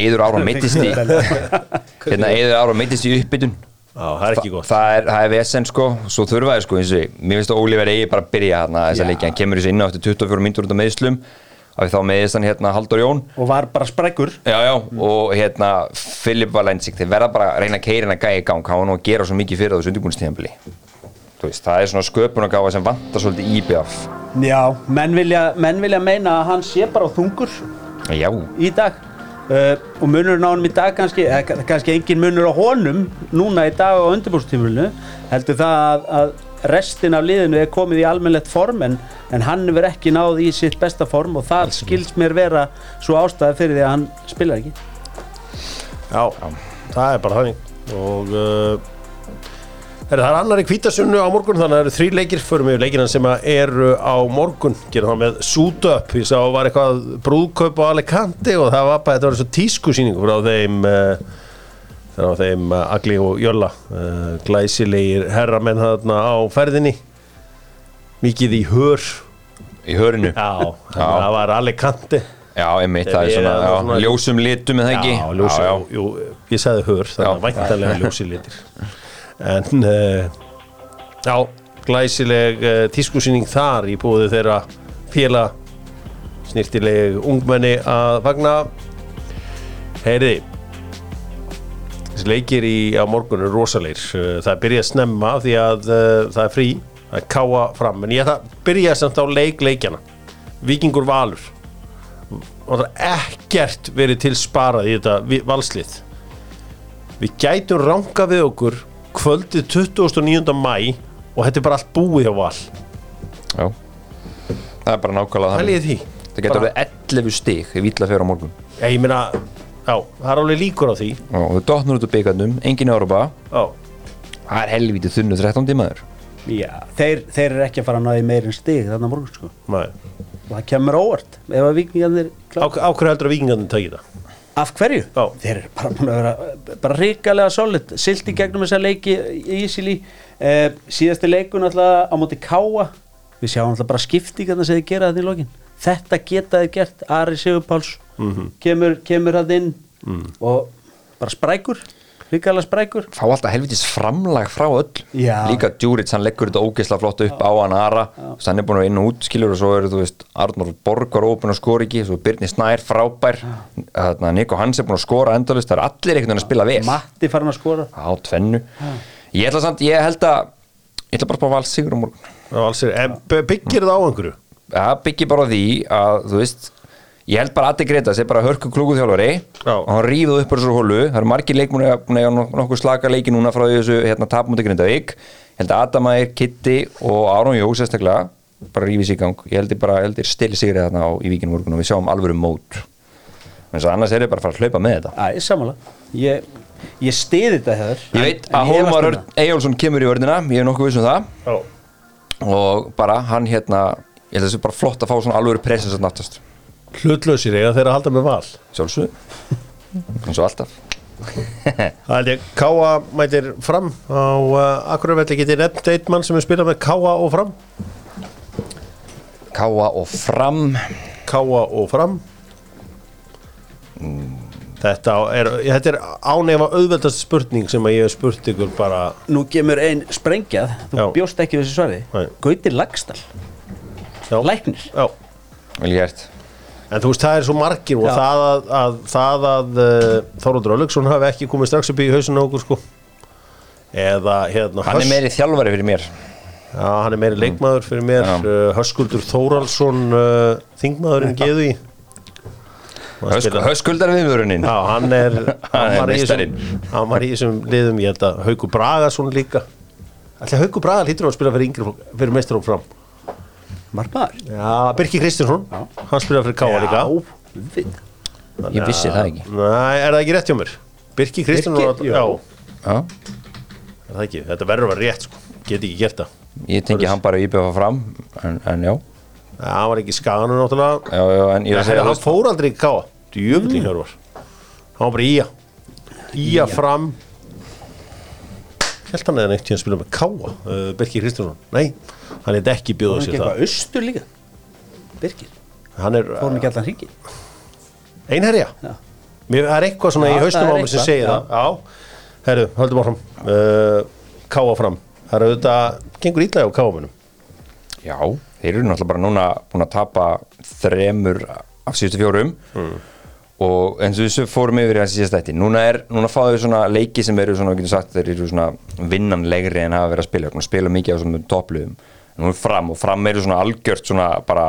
Eður ára meittist í <laughs> hérna, Eður ára meittist í uppbytun Já, það er ekki gott. Það er, það er vesen sko, svo þurfaði sko eins og ég, mér finnst að Óliður eigi bara að byrja hérna þessa Já. leiki, hann kemur þessi inn á eftir 24 mínútur út af meðslum af því þá meðist hann hérna Haldur Jón. Og var bara sprækur. Já, já, og hérna Filip Valensik, þeir verða bara að reyna að keira hennar gæja í gang, hann var nú að gera svo mikið fyrir þessu undirbúinstíðanbili það er svona sköpunargáfa sem vantar svolítið í BF Já, menn vilja, menn vilja meina að hann sé bara á þungur Já, í dag uh, og munurinn á honum í dag kannski eða kannski engin munur á honum núna í dag á undirbúrstífulinu heldur það að, að restin af liðinu er komið í almennlegt form en, en hann verður ekki náð í sitt besta form og það skilst mér vera svo ástæði fyrir því að hann spilar ekki. Já, það er bara þannig. Og uh, það er annar í kvítasunnu á morgun þannig að það eru þrý leikir förum við leikina sem eru á morgun. Gerum það með suit up ég sá var eitthvað brúðkaup á Alicante og það var bara, þetta var svo tískusýning frá þeim uh, frá þeim uh, Agli og Jölla uh, glæsilegir herramenn þarna á ferðinni. Mikið í hör. Í hörinu? Já, það var Alicante. Já, einmitt, það er svona, já, svona- ljósum litum með það ekki? Já, ljósi, já, Jú, ég sagði hör, þannig að Já. væntalega ljósi litir En uh, Já, glæsileg uh, tískusýning þar í búið þeirra féla snirtileg ungmenni að fagna. Heyriði Þessi leikir í, á morgun er rosalegir. Það byrja að snemma því að uh, það er frí er káa fram. En ég ætla að byrja samt á leik leikjana Víkingur Valur. Og það er ekkert verið til sparað í þetta valslið. Við gætum ranga við okkur kvöldið 29. mæ og þetta er bara allt búið á val. Já. Það er bara nákvæmlega er því. Það getur Bara- verið 11 stig ef ítla fyrir á morgun. Já, ég meina, já, það er alveg líkur á því. Og þú dotnur út úr byggarnum, engin Európa já, Það er helvítið þunnu 13 tímaður Já, þeir, þeir eru ekki að fara að náði meir en stig þarna á morgun sko. Nei. og það kemur óvart ef að vikingarnir á, á hverju heldur að vikingarnir takið það af hverju? Já. þeir eru bara búin að vera bara ríkalega solid, silt í gegnum þessa leiki í Ísili. Eh, síðasti leikun alltaf á móti Káa við sjáum alltaf bara skiptingarna sem þið gera þetta í lokin. Þetta geta þið gert, Ari Sigurpáls kemur, kemur það inn og bara sprækur ríkalega sprækur Fá alltaf helvitis framlag frá öll Já. Líka Djúrits, hann leggur þetta ógeðslega flott upp á hann Ara. Þannig hann er búin að vera inn og út skilur og svo eru þú veist Arnór Borg var ópun og skor ekki Svo Birnir Snær frábær. Þarna Nico Hans er búin að skora endalist Það er allir einhvern veginn að spila vel. Matti farin að skora. Á tvennu. Ég ætla samt, ég held að Ég ætla bara að spá val sigur á morgun. Já, er, b- byggir það á einhverju? Það byggir bara á því að þú veist Ég held bara að Addi Greta sé bara hörku klúkuð þjálfari Já. og hann rífið upp úr þessu hólu það eru margir leikmúni að nokkuð slaka leiki núna frá því þessu hérna, tapmúti Grindavík. Ég held að Adamæir, Kitty og Aron Jó sérstaklega bara rífið sér í gang. Ég held ég bara, ég held ég stili sigri þarna á, í víkinu morgun og við sjáum alvöru mót. En svo annars er ég bara að fara að hlaupa með þetta. Æ, sammála. Ég, ég stiði þetta hefur ég veit að Hólmar Örn Eyjólfsson kemur í vörðina ég er nokkuð viss um það. Já, og bara hann hérna ég held að það sé bara flott að fá svona alvöru presens að náttast hlutlausir eiga þeir að halda með val. Sjálfsög eins og alltaf. Það held ég, Káa mætir fram á uh, Akureyvelli getið nefnt eitt mann sem er spilað með Káa og fram. Káa og fram. Káa og fram. Þetta er, þetta er ánefa auðveldast spurning sem að ég hef spurt ykkur bara. Nú kemur ein sprengjað. Þú Já. bjóst ekki við þessu svari. Nei. Gauti Lagstall, já, læknir. Já. vel gert En þú veist, það er svo margir og það að, að, það að uh, Þóróður Ölugsson hafi ekki komið strax upp í hausinu okkur sko. Eða hérna hann er meiri þjálfari fyrir mér. Já, hann er meiri leikmaður fyrir mér uh, Höskuldur Þóralsson uh, þingmaðurinn geðu í Hösk, höskuldar viðvörunin Já, hann er <laughs> Hann hann er var, í þessum, hann var í þessum liðum ég held að Hauku Bragason líka. Ætli Hauku Braga lítur á að spila fyrir yngri fólk- fyrir meistar Marmaður Já, Birki Kristinsson, hann spila fyrir Káa líka ég vissi það ekki. Nei, er það ekki rétt hjá mér? Birki Kristinsson. Já, Já. er það ekki, þetta verður að vera rétt sko. Get ekki gert það. Ég tengi hann bara íbjöfa fram en, en já, Já, hann var ekki í skaganu náttúrulega. Já, já en ég segja hann veist, fór aldrei í Káa Djöfnir mm. var Hann var bara í að Í að fram Helt hann eða neitt tíðan spila með Káa uh, Birki Kristinsson Nei, hann er ekki var bjóða hann ekki sér það eitthvað austur líka? Birgir, Hann er fór hann ekki allan hringi einherja? Já. Mér það er eitthvað svona Já, í haustum á mig sem segir það. Já, herru, höldum áfram. Uh, Káa fram. Það er auðvitað, gengur ítlaði á Káamunum já, þeir eru náttúrulega bara núna búin að tapa þremur af síðustu fjórum og eins og þessu fórum yfir í þessi síðast þætti. Núna, núna fáðu við svona leiki sem eru svona, við getum sagt, þeir eru svona vinnanlegri en hafa verið að spila, Svona spila mikið á svona toppluðum, nú er fram og fram eru svona algjört svona bara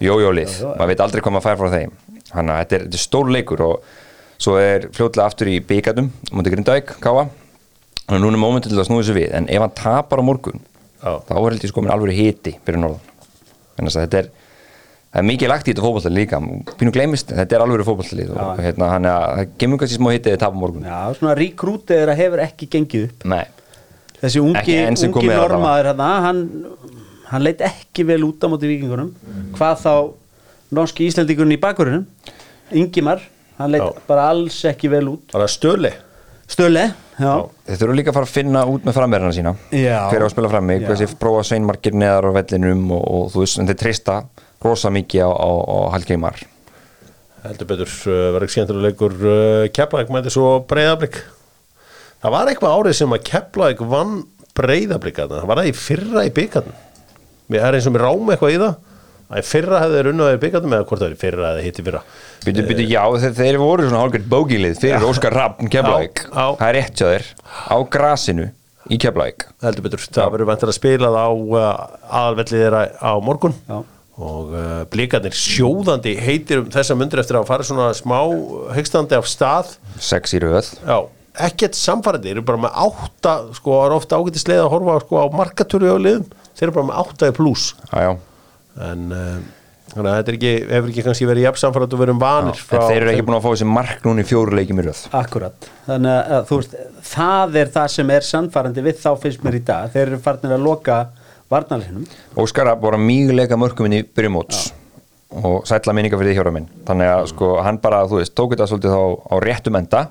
jójólið, maður veit aldrei hvað maður fær frá þeim. Þannig að þetta er, er stór leikur og svo er fljótlega aftur í byggarnum mútið Grindavík, Káa og núna er mómentin til að snúið sér við. En ef hann tapar á morgun Já. þá er heldur sko minn alveg hiti fyrir norðan þannig að þetta er það er mikið lagt í þetta fótballtalið líka. Pínu gleymist, þetta er alveg fótballtalið og hérna, hann er að það gemur kannski smá hitið eða tapa á morgun. Já, svona rekrútið þeirra hefur ekki gengið upp. Nei, Þessi ungi, ungi normaður hérna, hann, hann leit ekki vel út á móti vikingunum Hvað þá norski íslendingurinn í bakverðinum Ingimar, hann leit Já. bara alls ekki vel út. Bara stöli Stöle, já, þeir þurfa líka að fara að finna út með framverðina sína. Já. hver á að spila frammi, hversi prófa sveinmarkir neðar á vellinum og, og þú veist, en þeir treysta rosa mikið á, á, á Hallgeimar heldur betur uh, verður ekki skemmtilega leikur uh, Keflavík mæti svo breyðablík það var eitthvað árið sem að Keflavík vann breyðablík það var það í fyrra í byggarn mér er eins og mér ráma eitthvað í það að fyrra hefði þeir unnað í byggarnum eða hvort það er fyrra eða hitt í fyrra? Býtu, býtu, já, þeir, þeir voru svona hálfgeitt bógilið fyrir Óskar Raffn Keflavík. Já, já. það er rétt hjá þeir á grasinu í Keflavík. Heldur betur, það verður vantur að spila það á uh, aðalvellið þeirra á morgun. Já. og uh, blíkarnir sjóðandi heitir um þessa mundur eftir að fara svona smá högstandi af stað. Sex í röð. Já, ekkert samfærandi, þeir eru bara með átta sko, það er ofta ágættis leið að horfa sko, á markatúri á liðum, þeir eru bara með átta í pluss já, já. En uh, þannig að þetta er ekki, hefur ekki kannski verið jafn samfærandi og verið vanir en þeir eru ekki búin að fá þessi mark núna í fjóru leikjum í röð. Akkurat. Þannig að, þú veist, það er það sem er sannfærandi við þá finnst mér í dag. Þeir eru farnir að loka varnarleginum Óskar Raffn voru að mýguleika mörkuminn í byrjumóts og sætla minninga fyrir því hjóra minn. Þannig að sko hann bara, þú veist, tók þetta svolítið á, á réttum enda.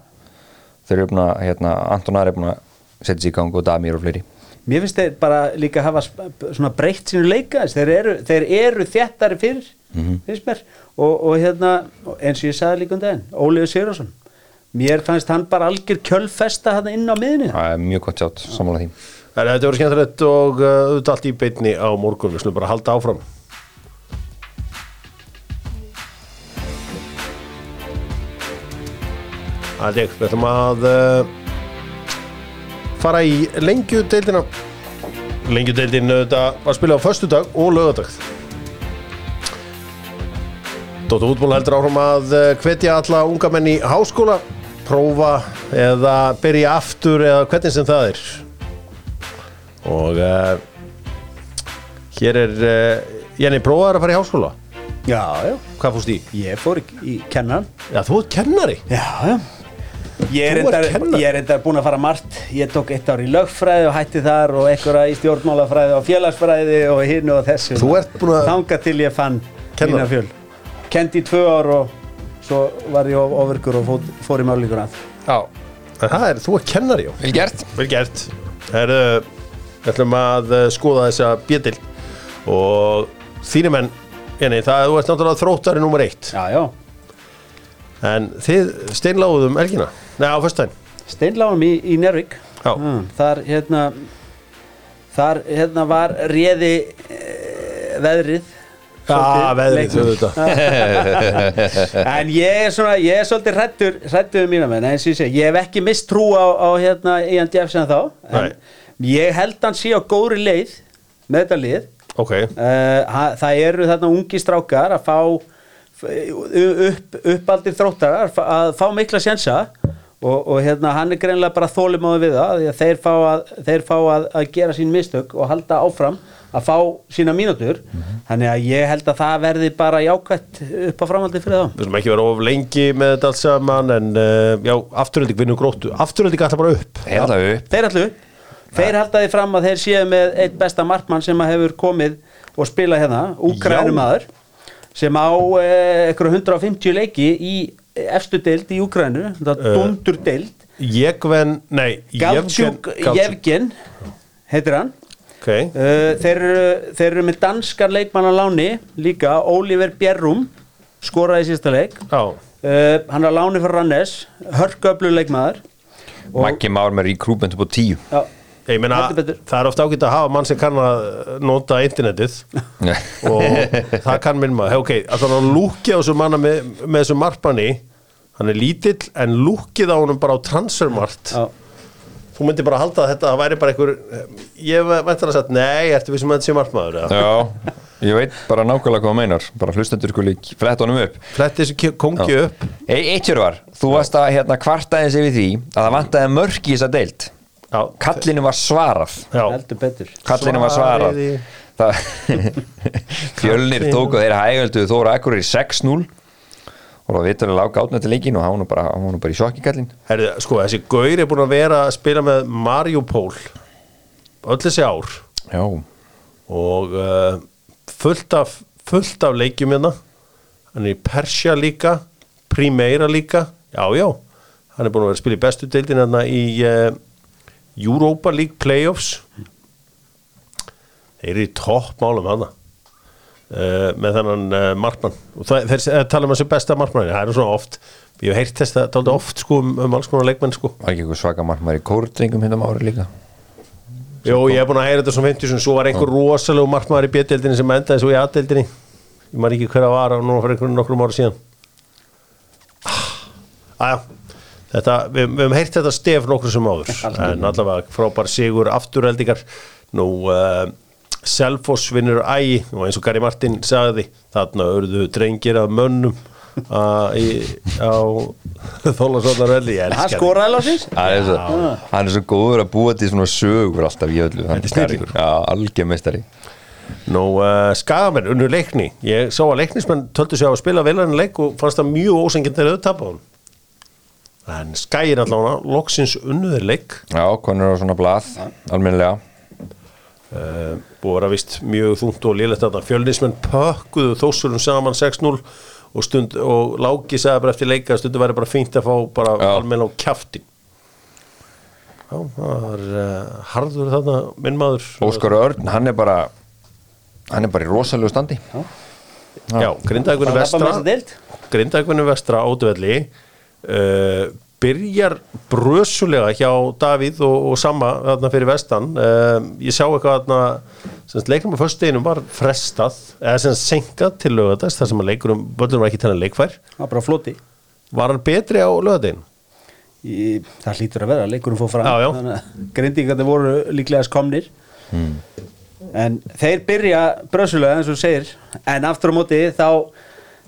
Þeir eru búin að, hérna, Anton Ari er búin að setja sér í gang og Damir og fleiri Mér finnst þeir bara líka hafa svona breytt sínu leika þeir eru, þeir eru þéttari fyrir finnst mér. Og, og hérna eins og ég sagði líka um daginn Óliður Sigurðarsson mér fannst hann bara algjör kjölfesta hann inn á það er mjög gott sjátt, sammála því. En þetta verður skemmtilegt og uh, auðvitað allt í beinni á morgun, við slum bara halda áfram. Það er ég, við ætlum að uh, fara í lengjudeildina. Lengjudeildin var spilað á föstudag og lögadag Dóttu útból heldur áfram að uh, hvetja alla unga menn í háskóla. Prófa eða byrja aftur eða hvernig sem það er. Og uh, hér er uh, Jenny prófaður að fara í háskóla. Já, já, hvað fórst í? ég fór í kennan Já, þú ert kennari? Já, já Ég er, er reyndar búin að fara margt. Ég tók eitt ár í lögfræði og hætti þar og einhverja í stjórnmálafræði og félagsfræði og hinn og þessu. Þú ert búin að- Þanga til ég fann Kennari? mína fjöl Kendi í tvö ár og svo var ég of- ofvirkur og fór, fór í málíkur að Já, en það er, þú ert kennari, já. Vel gert. Vel gert. Herðu, við ætlum að uh, skoða þessa bjöndil og þínum menn Jenny, það þú ert náttúrulega þróttari nummer eitt. Já, já. En þið steinláðum elgina Nei, á föstudaginn. Steinláum í, í Nervík Já. Mm, Þar hérna Þar hérna var réði e, veðrið. Já, svolítið veðrið, leiknum. auðvitað. <laughs> En ég er svona, ég er svolítið hrættur hrættur um mína menn, og ég ég hef ekki mist trú á, á hérna Ian Jeff sem þá en ég held hann sé á góðri leið með þetta lið. Ok, uh, það eru þarna ungi strákar að fá upp, uppaldir þróttarar að fá mikla sjensa og, og hérna hann er greinlega bara þólimáði við það því að þeir fá að, þeir fá að, að gera sín mistök og halda áfram að fá sína mínútur. Þannig að ég held að það verði bara jákvætt upp á framhaldi fyrir þá. Við slum ekki vera of lengi með þetta allt saman en uh, já, afturölding vinnur gróttu. Afturölding alltaf bara upp. Er það upp? Þeir allu Þeir halda því fram að þeir séu með eitt besta markmann sem að hefur komið og spila hérna, Úkrænumæður sem á eh, einhverju 150 leiki í efstu deild í Úkrænu, þetta Eh, dundur deild. Jekven, nei Galtjúk Galtjúk. Jevgen heitir hann. Ok, uh, þeir, eru- þeir eru með danskar leikmann á láni líka, Oliver Bjerrum skoraði í sísta leik. Já. Uh, hann er á láni fyrir Rannes hörköflu leikmaður. Maggi Már með recruitment upp á tíu. Já, Ég meina, það er ofta ágætt að hafa mann sem kann að nota internetið <laughs> og það kann minn maður. Ok, alltaf að lúkja á þessu manna með, með þessu markmanni, hann er lítill en lúkið á honum bara á transfermart. já Þú myndir bara halda að þetta væri bara einhver, ég veit að það sagt, nei, ertu við sem þetta sé markmaður? eða? Já, Ég veit bara nákvæmlega hvað það meinar Bara hlustendur skuli fletta honum upp Fletti þessu kongi upp e Eitt hér var, þú varst að hérna kvartaðins yfir því að það vantaði Kallinu var svarað. Já. heldur betur. Kallinu var. Það- <laughs> Fjölnir tóku þeirra hægöldu Þóra Akkur í 6-0 og það vitur að lága átna til leikin og nú bara, nú bara í sjokki kallin Herri, sko, þessi gaur er búin að vera að spila með Mariupol öll þessi ár. Já, og uh, fullt af fullt af leikjum hérna. Hann er í Persja líka Primera líka, já já. Hann er búin að vera að spila í bestu deildin hérna í uh, Europa League Playoffs. Þeir eru í toppmálum hana uh, með þennan uh, markmann. Og það, þeir þeir tala um þessi besta markmann það er svona oft, ég hef heyrt þess það oft sko um, um alls konar leikmenn sko. Var ekki eitthvað svaka markmaður í kórdringum hérna um ári líka? Jó, ég hef búin að heyra þetta svona 50 svo var einhver rosalegu markmaður í B-deildinni sem endaði svo í A-deildinni. Ég maður ekki hver að var á núna fyrir einhvern nokkrum ára síðan. Æja Þetta, við, við hefum heyrt þetta stef nokkur sem áður. En allavega frábær sigur afturheldingar. Nú uh, Selfoss vinnur ægi og eins og Gary Martin sagði þarna örðu drengir af mönnum uh, í, á <laughs> Þólasvöldarvelli hann skoraði lásins Hann er, svo, hann er svo góður að búa til svona sögur alltaf í öllu. Hann algjör meistari. Nú, uh, skagamenn, unnur leikni. Ég sá að leiknismenn töldu sig á að spila velarinn leik og fannst það mjög ósengjandi þegar þau tapa hún en skæir allavega loksins unnuður leik. Já, konur á svona blað, almennilega. Uh, búið að vera vist mjög þungt og lélegt að fjölnismenn pökkuðu þósurum saman 6-0 og, stund, og Láki sagði bara eftir leika að stundu væri bara fínt að fá bara Já. almenn á kjaftin Já, það var uh, harður þarna minn maður. Óskar Örn, hann er bara hann er bara í rosalegu standi. Já, labba með vestra. Grindavíkunni vestra óduvelli uh, byrjar brösulega hjá Davíð og, og Samma þarna fyrir vestan. Uh, ég sá eitthvað þarna semst leiknum á föstudeginum var frestað eða semst senkað til lögadast þar sem að leikurum völdum var ekki að leikfær. Var bara floti. Var hann betri á lögadegin? Í, það hlýtur að vera, leikurinn fór fram Já, já. Þannig að grindingarnir voru líklega skomnir en þeir byrja bröðsulega eins og segir en aftur á móti þá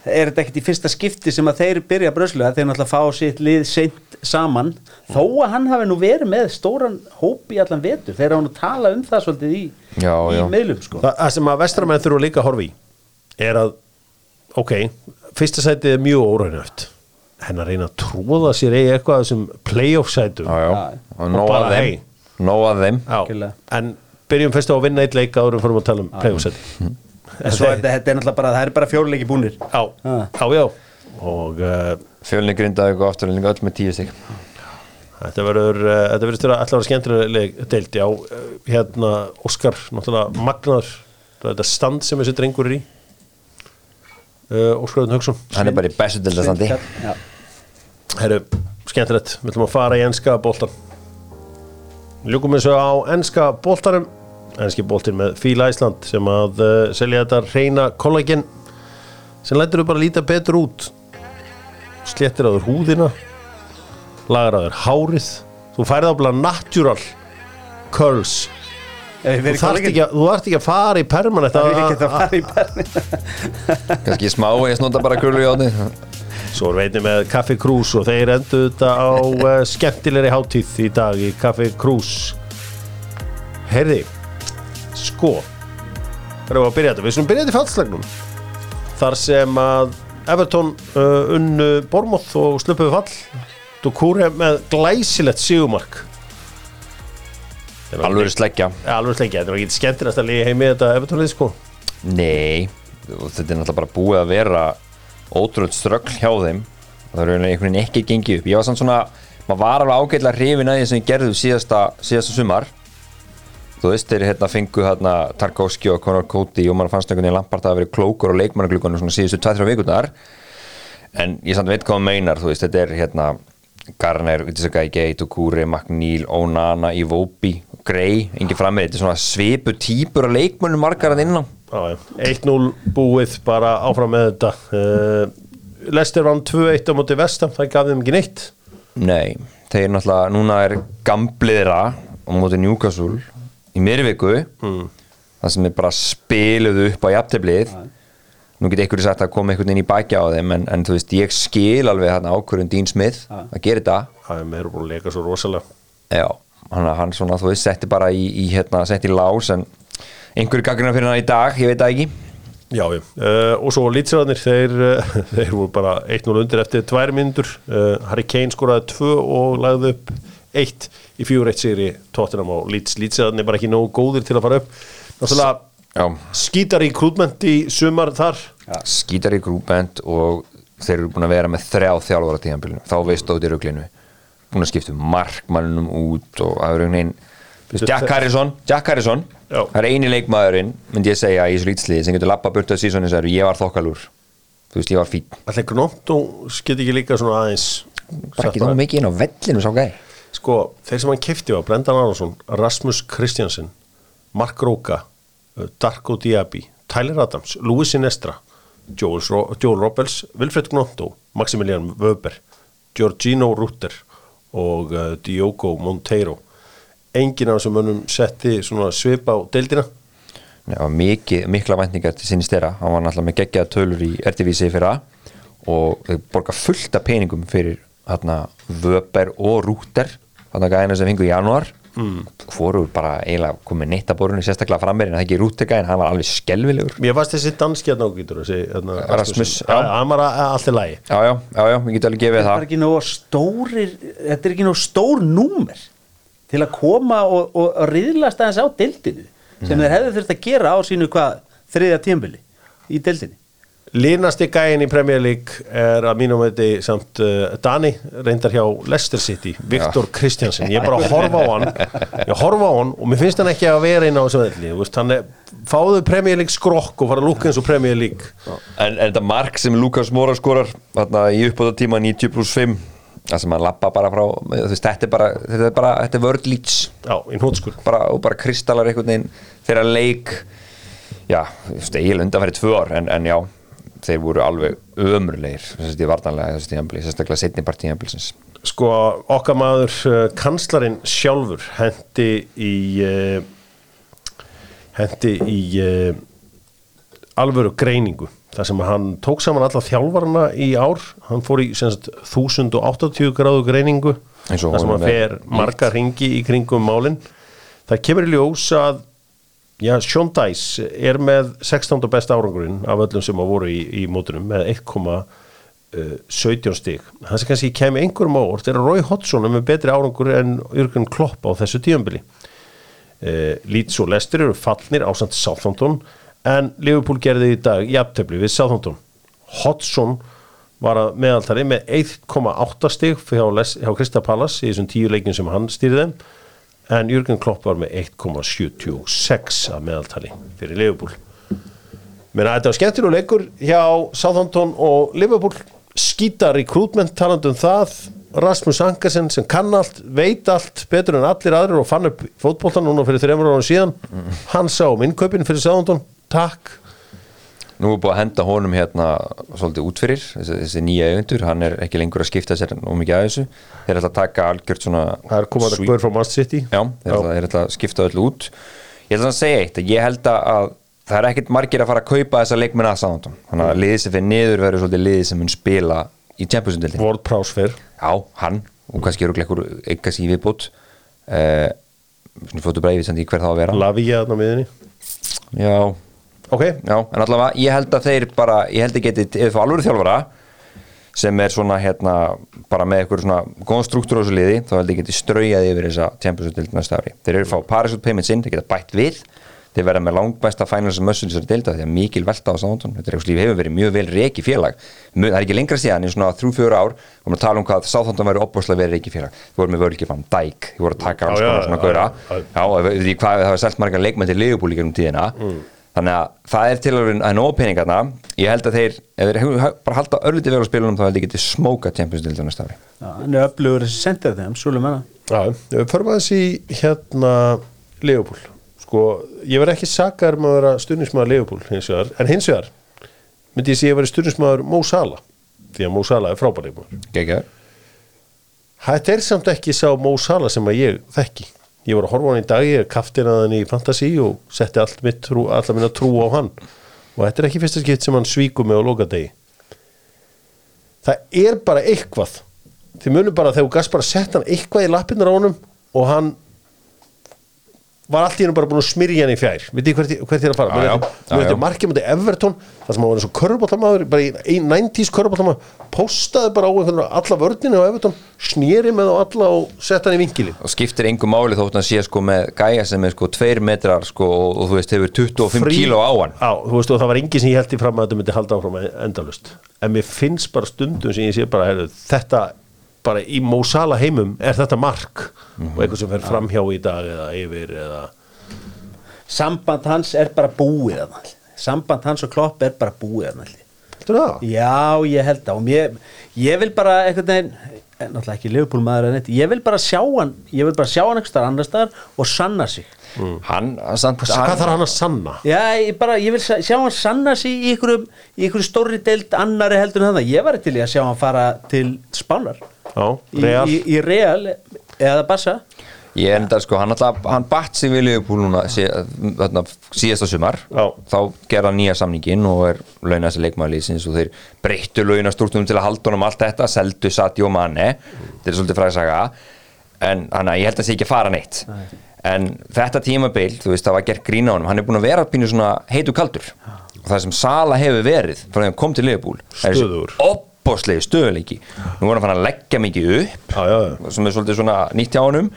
er þetta ekkert í fyrsta skipti sem að þeir byrja bröðsulega þeir náttúrulega fá sitt lið seint saman. Þó að hann hafi nú verið með stóran hóp í allan vetur þeir hafa nú tala um það svolítið í, Já, í já. miðlum sko. Þa, það sem að vestramenn þurfa líka að horfa í er að ok, fyrsta sætið er mjög óraunöft en að reyna að tróða sér eigi eitthvað þessum playoff sætum Já, já, Já. og bara að. Nóg að þeim. En byrjum fyrst á að vinna eitt leik áður en fórum að tala um playoff-seti en svo er þetta, er náttúrulega bara, það er bara fjóruleiki búnir. Já, Ah. já, já. Og uh, Fjölni grindaði og afturlending öll með tíu stig. Þetta verður uh, þetta verður störa allavega skemmtileg deild já, uh, hérna Óskar náttúrulega er þetta stand sem þessi drengur er í. Uh, Óskar Örn Hauksson. Hann er bara í bestu dildastandi Já. Herru, skemmtilegt, við ætlum að fara í enska boltan Ljúkum eins og á enska boltanum enski boltin með Fíla Ísland sem að uh, selja þetta reyna kollagen sem lætur þau bara líta betur út. Sléttir á þér húðina lagar á þér hárið. Þú færið á bara natural curls. Þú þarft ekki, að- þú þarft ekki að fara í permanent Það vil að- ekki að fara í perni <laughs> Kannski smá, ég snúta bara kurlu í átni. Svo er veitin með Kaffi Krús og þeir endur þetta á uh, skemmtilegri hátíð í dag í Kaffi Krús Heyrði, sko erum við að byrja þetta, við skulum byrja þetta í fallslagnum. Þar sem að Everton uh, unnu Bormoth og sluppuðu fall. Dukure með glæsilegt sigumark Alveg sleggja. Alveg slengja, þetta er ekki skemmtilegast að liða heimi þetta Everton-lið sko. Nei, þetta er náttúrulega bara búið að vera ótrúlega ströggl hjá þeim. Það er einhvern veginn ekki gengið upp. Ég var samt svona, maður var alveg ágætlega hrifin að því sem ég gerði síðasta, síðasta sumar þú veist, þeir hérna fengu hérna Tarkovski og Conor Cody og maður fannst einhvern veginn Lampart að vera klókur og leikmannaglugunum svona síðustu 2-3 vikunar en ég samt veit hvað hann meinar þú veist, þetta er hérna Garner, Utisakai, Gay, Tukuri, McNeil Onana, Iwobi, Gray engin frammeð, þetta er svona svipu típur af leikmönnum margar að innan. Já, já. 1-0 búið bara áfram með þetta. Uh, Lester vann 2-1 á móti vestam, það gaf þeim ekki neitt. Nei, þeir náttúrulega, núna er gambliðra á móti Newcastle í miðri viku mm. það sem er bara spiluðu upp á jafnteblið nú get einhverju sagt að koma einhvern inn í baki á þeim en, en þú veist, ég skil alveg hann ákvörðun Dean Smith Já. að gera þetta. Það er meira búin að leika svo rosalega. Já, hann, hann svona, þú veist, setti bara í, í hérna, setti í lás en einhverju gaggrina fyrir hann í dag, ég veit það ekki. Já, já, uh, og svo lýtsræðanir þeir, uh, <laughs> þeir voru bara 1-0 undir eftir tvær myndur uh, Harry Kane skoraði 2 og lagði upp 1 í 4-1 sigri Tottenham og Leeds. Lýtsræðanir bara ekki nógu góðir til að fara upp. Náttúrulega Já, skítar í krútment í sumar þar. Skítar í grúbend og þeir eru búin að vera með þrjá þjálfara tíðanbílinu, þá veist út í ruglinu. Búin að skipta um markmannunum út og það er einhvern veginn Jack Harrison, Jack Harrison. Já. það er eini leikmaðurinn, myndi ég segja í þessu lítslið sem getur lappa burt að sísoni sem ég var þokkalúr. Þú veist, ég var fín Alltaf gnótt og skiti ekki líka svona aðeins bara ekki þá mikið inn á vellinu sá gæði Sko, þeir sem hann kefti var Brendan Aronsson, Rasmus Kristjansen Mark Róka uh, Darko Diaby, Tyler Adams Louis Sinestra, Joel, Joel Robbels Wilfred Gnotto, Maximilian Wöber Giorgino Rutter og uh, Diogo Monteiro. Enginn af þessum mönnum setti svona svip á deildina. Já, mikið, mikla væntingar til sinni stera. Hann var náttúrulega með geggjaða tölur í RTVC fyrir það og þau borga fullt af peningum fyrir hérna vöber og rúter þannig að gæðina sem fengu í janúar. Mm. hvoru bara eiginlega komið neitt að borunni sérstaklega frammeir en það ekki rútergæðin, hann var alveg skelvilegur Mér fannst þessi danski hérna þessi hérna, Rasmus, hann var að- allt í lagi. Já, já, já, já, ég get alveg gefið er það. ekki nóg stórir þetta er ekki nóg stór númer til að koma og, og, riðlast aðeins á deildinu sem þeir hefðu þurft að gera á sínu hvað þriðja tímbili í deildinu Línasti gæin í Premier League er að mínum veitir samt uh, Dani reyndar hjá Leicester City Viktor Kristjansen, ég er bara að horfa á hann. Ég horfa á hann og mér finnst hann ekki að vera inn á þessu velli, þú veist, hann er fáðu Premier League skrokk og fara að lúka eins og Premier League. En, en þetta mark sem Lukas Mora skorar þarna í uppbóta tíma 90 pluss 5 það sem hann lappa bara frá veist, þetta er bara, þetta er bara, þetta er vörd lýts já, í hnótskur bara, og bara kristallar einhvern veginn þeirra leik. Já, eiginlega undan fyrir tvö ár en, en já, þeir voru alveg ömurlegir þess að ég vartanlega þessi tíðanbili sérstaklega setni part tíðanbilsins sko, okkar maður uh, kanslarinn sjálfur hendi í uh, hendi í uh, alvöru greiningu þar sem hann tók saman alla þjálfarana í ár, hann fór í sagt, 1080 gráðu greiningu þar sem hann er fer marga ringi í kringum málin. Það kemur í ljós að já, Sean Dice er með 16. besta árangurinn af öllum sem að voru í, í mótunum með 1,17 stig. Það sem kannski kemur einhverjum á orð er að Roy Hodgson er með betri árangur en Jürgen Klopp á þessu tíðanbili uh, Leeds og Leicester eru fallnir á samt Southampton en Liverpool gerði í dag jafntöfli við Southampton. Hodgson var að meðaltari með 1,8 stig hjá, hjá Krista Pallas í þessum tíu leikin sem hann stýrði þeim en Jürgen Klopp var með 1,76 að meðaltali fyrir Liverpool. Menna, þetta var skemmtilega leikur hjá Southampton og Liverpool. Skýta recruitment talandi um það. Rasmus Ankersen sem kann allt veit allt betur en allir aðrir og fann upp fótboltan núna fyrir þreymur árum síðan. Hann sá um innkaupin fyrir Southampton. Takk nú er búið að henda honum hérna svolítið út fyrir þessi, þessi nýja eigundur, hann er ekki lengur að skipta sér og mikið að þessu, þeir ætla að taka algjört svona það er komað að guður frá Man City. Já, þeir þeir ætla að skipta öllu út. Ég ætla að segja eitt, ég held að það er ekkert margir að fara að kaupa þessa leikmenn að sáðan þannig að liðið sem fyrir niður verður svolítið liðið sem mun spila í Champions-dildin World Prowse fyrr Já, hann, og kannski eru eitthvað síðan viðbútt uh, Sem á á ok, já, en allavega ég held að þeir bara, ég held að geti ef þú alvöru þjálfara sem er svona hérna, bara með eitthvað svona góðan struktúr á þessu liði, þá held ég geti straujaði yfir þessa Champions-dild næsta ári. Þeir eru að fá Paris payments inn, þeir geta bætt við. Þeir verða með langbæsta finals muscle þessari deilda því að mikil velta á Southampton. Þetta er eitthvað sem hefur verið mjög vel reiki félag. Það er ekki lengra síðan í svona þrjú fjóra ár og maður tala um hvað Southampton verið opbúrslega verið reiki félag. Þú voru með völgi fann Dijk, þú voru að taka konar svona já, gauðra já, því hvað það var selt margar leikmenn til Liverpool í gegnum tíðina þannig að það er til að vera nóg peningarna. Ég held að þeir, ef þeir bara halda örlítið vel á spilunum þá held ég geti smóka Champions-dildina næsta ári. Hann er öflugur þessi sendir þeim, súlum hana Já, við förum aðeins í hérna Leopold sko, ég verð ekki sakar um að vera stundismæður Leopold hins vegar, en hins vegar myndi ég sé að vera stundismæður Mo Salah því að Mo Salah er frábæri Þetta er samt ekki sá Mo Salah sem að ég þekki ég var að horfa hann í dag, ég kaftinaði hann í Fantasí og setti trú, allar minna trú á hann. Og þetta er ekki fyrsta skipt sem hann svíkur mig á lokadegi. Það er bara eitthvað. Þið munum bara þegar bara sett hann eitthvað í lappirnar á honum og hann var allt í hennu bara búin að smyrja hann í fjær. Veit ég hvert, hvert er að fara? Já, já. Já, já. eftir markið mútið Everton það sem hann var eins og körbóltamaður bara í ein 90s körbóltamaður postaði bara á alla vörninu á Everton snýri með á alla og sett hann í vinkilin og skiptir engum máli þótt hann sé sko með gæja sem er sko 2 metrar sko og, þú veist hefur 25 Frí- kíló á hann. Já, þú veist og það var engin sem ég held í fram að þetta myndi halda áfram endalust en mér finnst bara stundum sem ég sé bara heyrðu, þetta bara í Mósala heimum er þetta mark og eitthvað sem fer framhjá í dag eða yfir eða samband hans er bara búið þarna. samband hans og klopp er bara búið þarna. Heldur það? já, ég held það og mér, ég vil bara einhvern veginn eh, náttúrulega ekki Liverpool maður en eitt ég vil bara sjá hann ég vil bara sjá hann staðar annar staðar og sanna sig hann, hann, samt, Hvað hann þarf hann að sanna? já, ég, bara, ég vil sjá hann sanna sig í einhverjum í einhverjum stórri deild annari heldur en það ég var til í að sjá hann fara til Spánar í, Real. í, í Real eða Barca? Ég enda sko, hann alltaf, hann batt sig við Liverpool núna sí, þarna, síðasta sumar. Já. þá gerða hann nýja samningin og er launast leikmæliðsins og þeir breyttu launastúrtum til að halda honum allt þetta seldu Sadio Mane. Þetta er svolítið fræðsaga en hann ég held að það sé ekki að fara neitt. En þetta tímabil, þú veist, það var gert grína honum. Hann er búin að vera pínu svona heitu kaldur. Og það sem Sala hefur verið frá því að hann kom til Liverpool er opboslegi stöðuleiki nú er hann að leggja mikið upp Já, já, já. sem er svolítið svona nýtt hjá honum.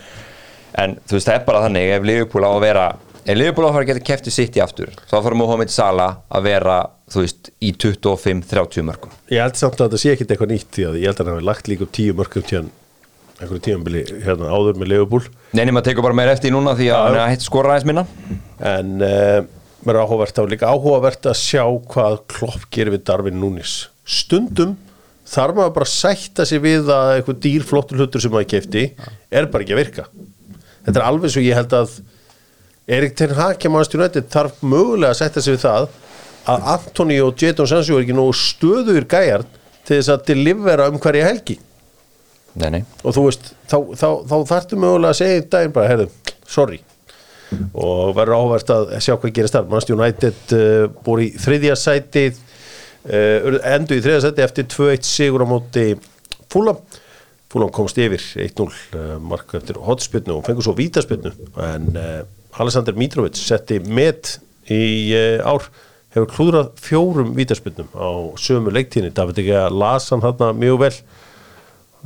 En þú veist það er bara þannig ef Liverpool á að vera ef Liverpool á að fara að geta kefti sitt í aftur þá fara Mohamed Salah að vera þú veist í 25-30 mörgum. Ég held samt að þetta sé ekkit eitthvað nýtt að ég held að hann hafi lagt líka upp tíu mörgum tíðan einhverju tíðanbili hérna áður með Leopold Neini maður tekur bara meira eftir núna því að hann að skora aðeins minna. En uh, mér er áhugavert á líka áhugavert að sjá hvað klopp gerir við Darvin Núnis stundum þarf maður bara sætta sig við að eitthvað dýr flottur hlutur sem maður kefti er bara ekki að virka. Þetta er alveg svo ég held að Erik Ten Manchester United þarf mögulega að sætta sig við það að Antoni og Jadon Sancho er ekki nógu stöður gæjar til þess að delivera um hverja helgi. Nei, nei. Og þú veist, þá, þá, þá þarftu mögulega að segja í daginn bara, heyrðu, sorry. Og verður áhverst að sjá hvað gerist þar. United uh, búið í þriðja sæti uh, endur í þriðja sæti eftir 2-1 sigur á móti Fúlam Fúlam komst yfir 1-0 uh, mark eftir hotspilnu og fengur svo vítaspilnu en uh, Alexander Mitrovic setti met í ár. Hefur klúðrað fjórum vítaspilnum á sömu leiktíðinni. David ekki að lasa hann mjög vel.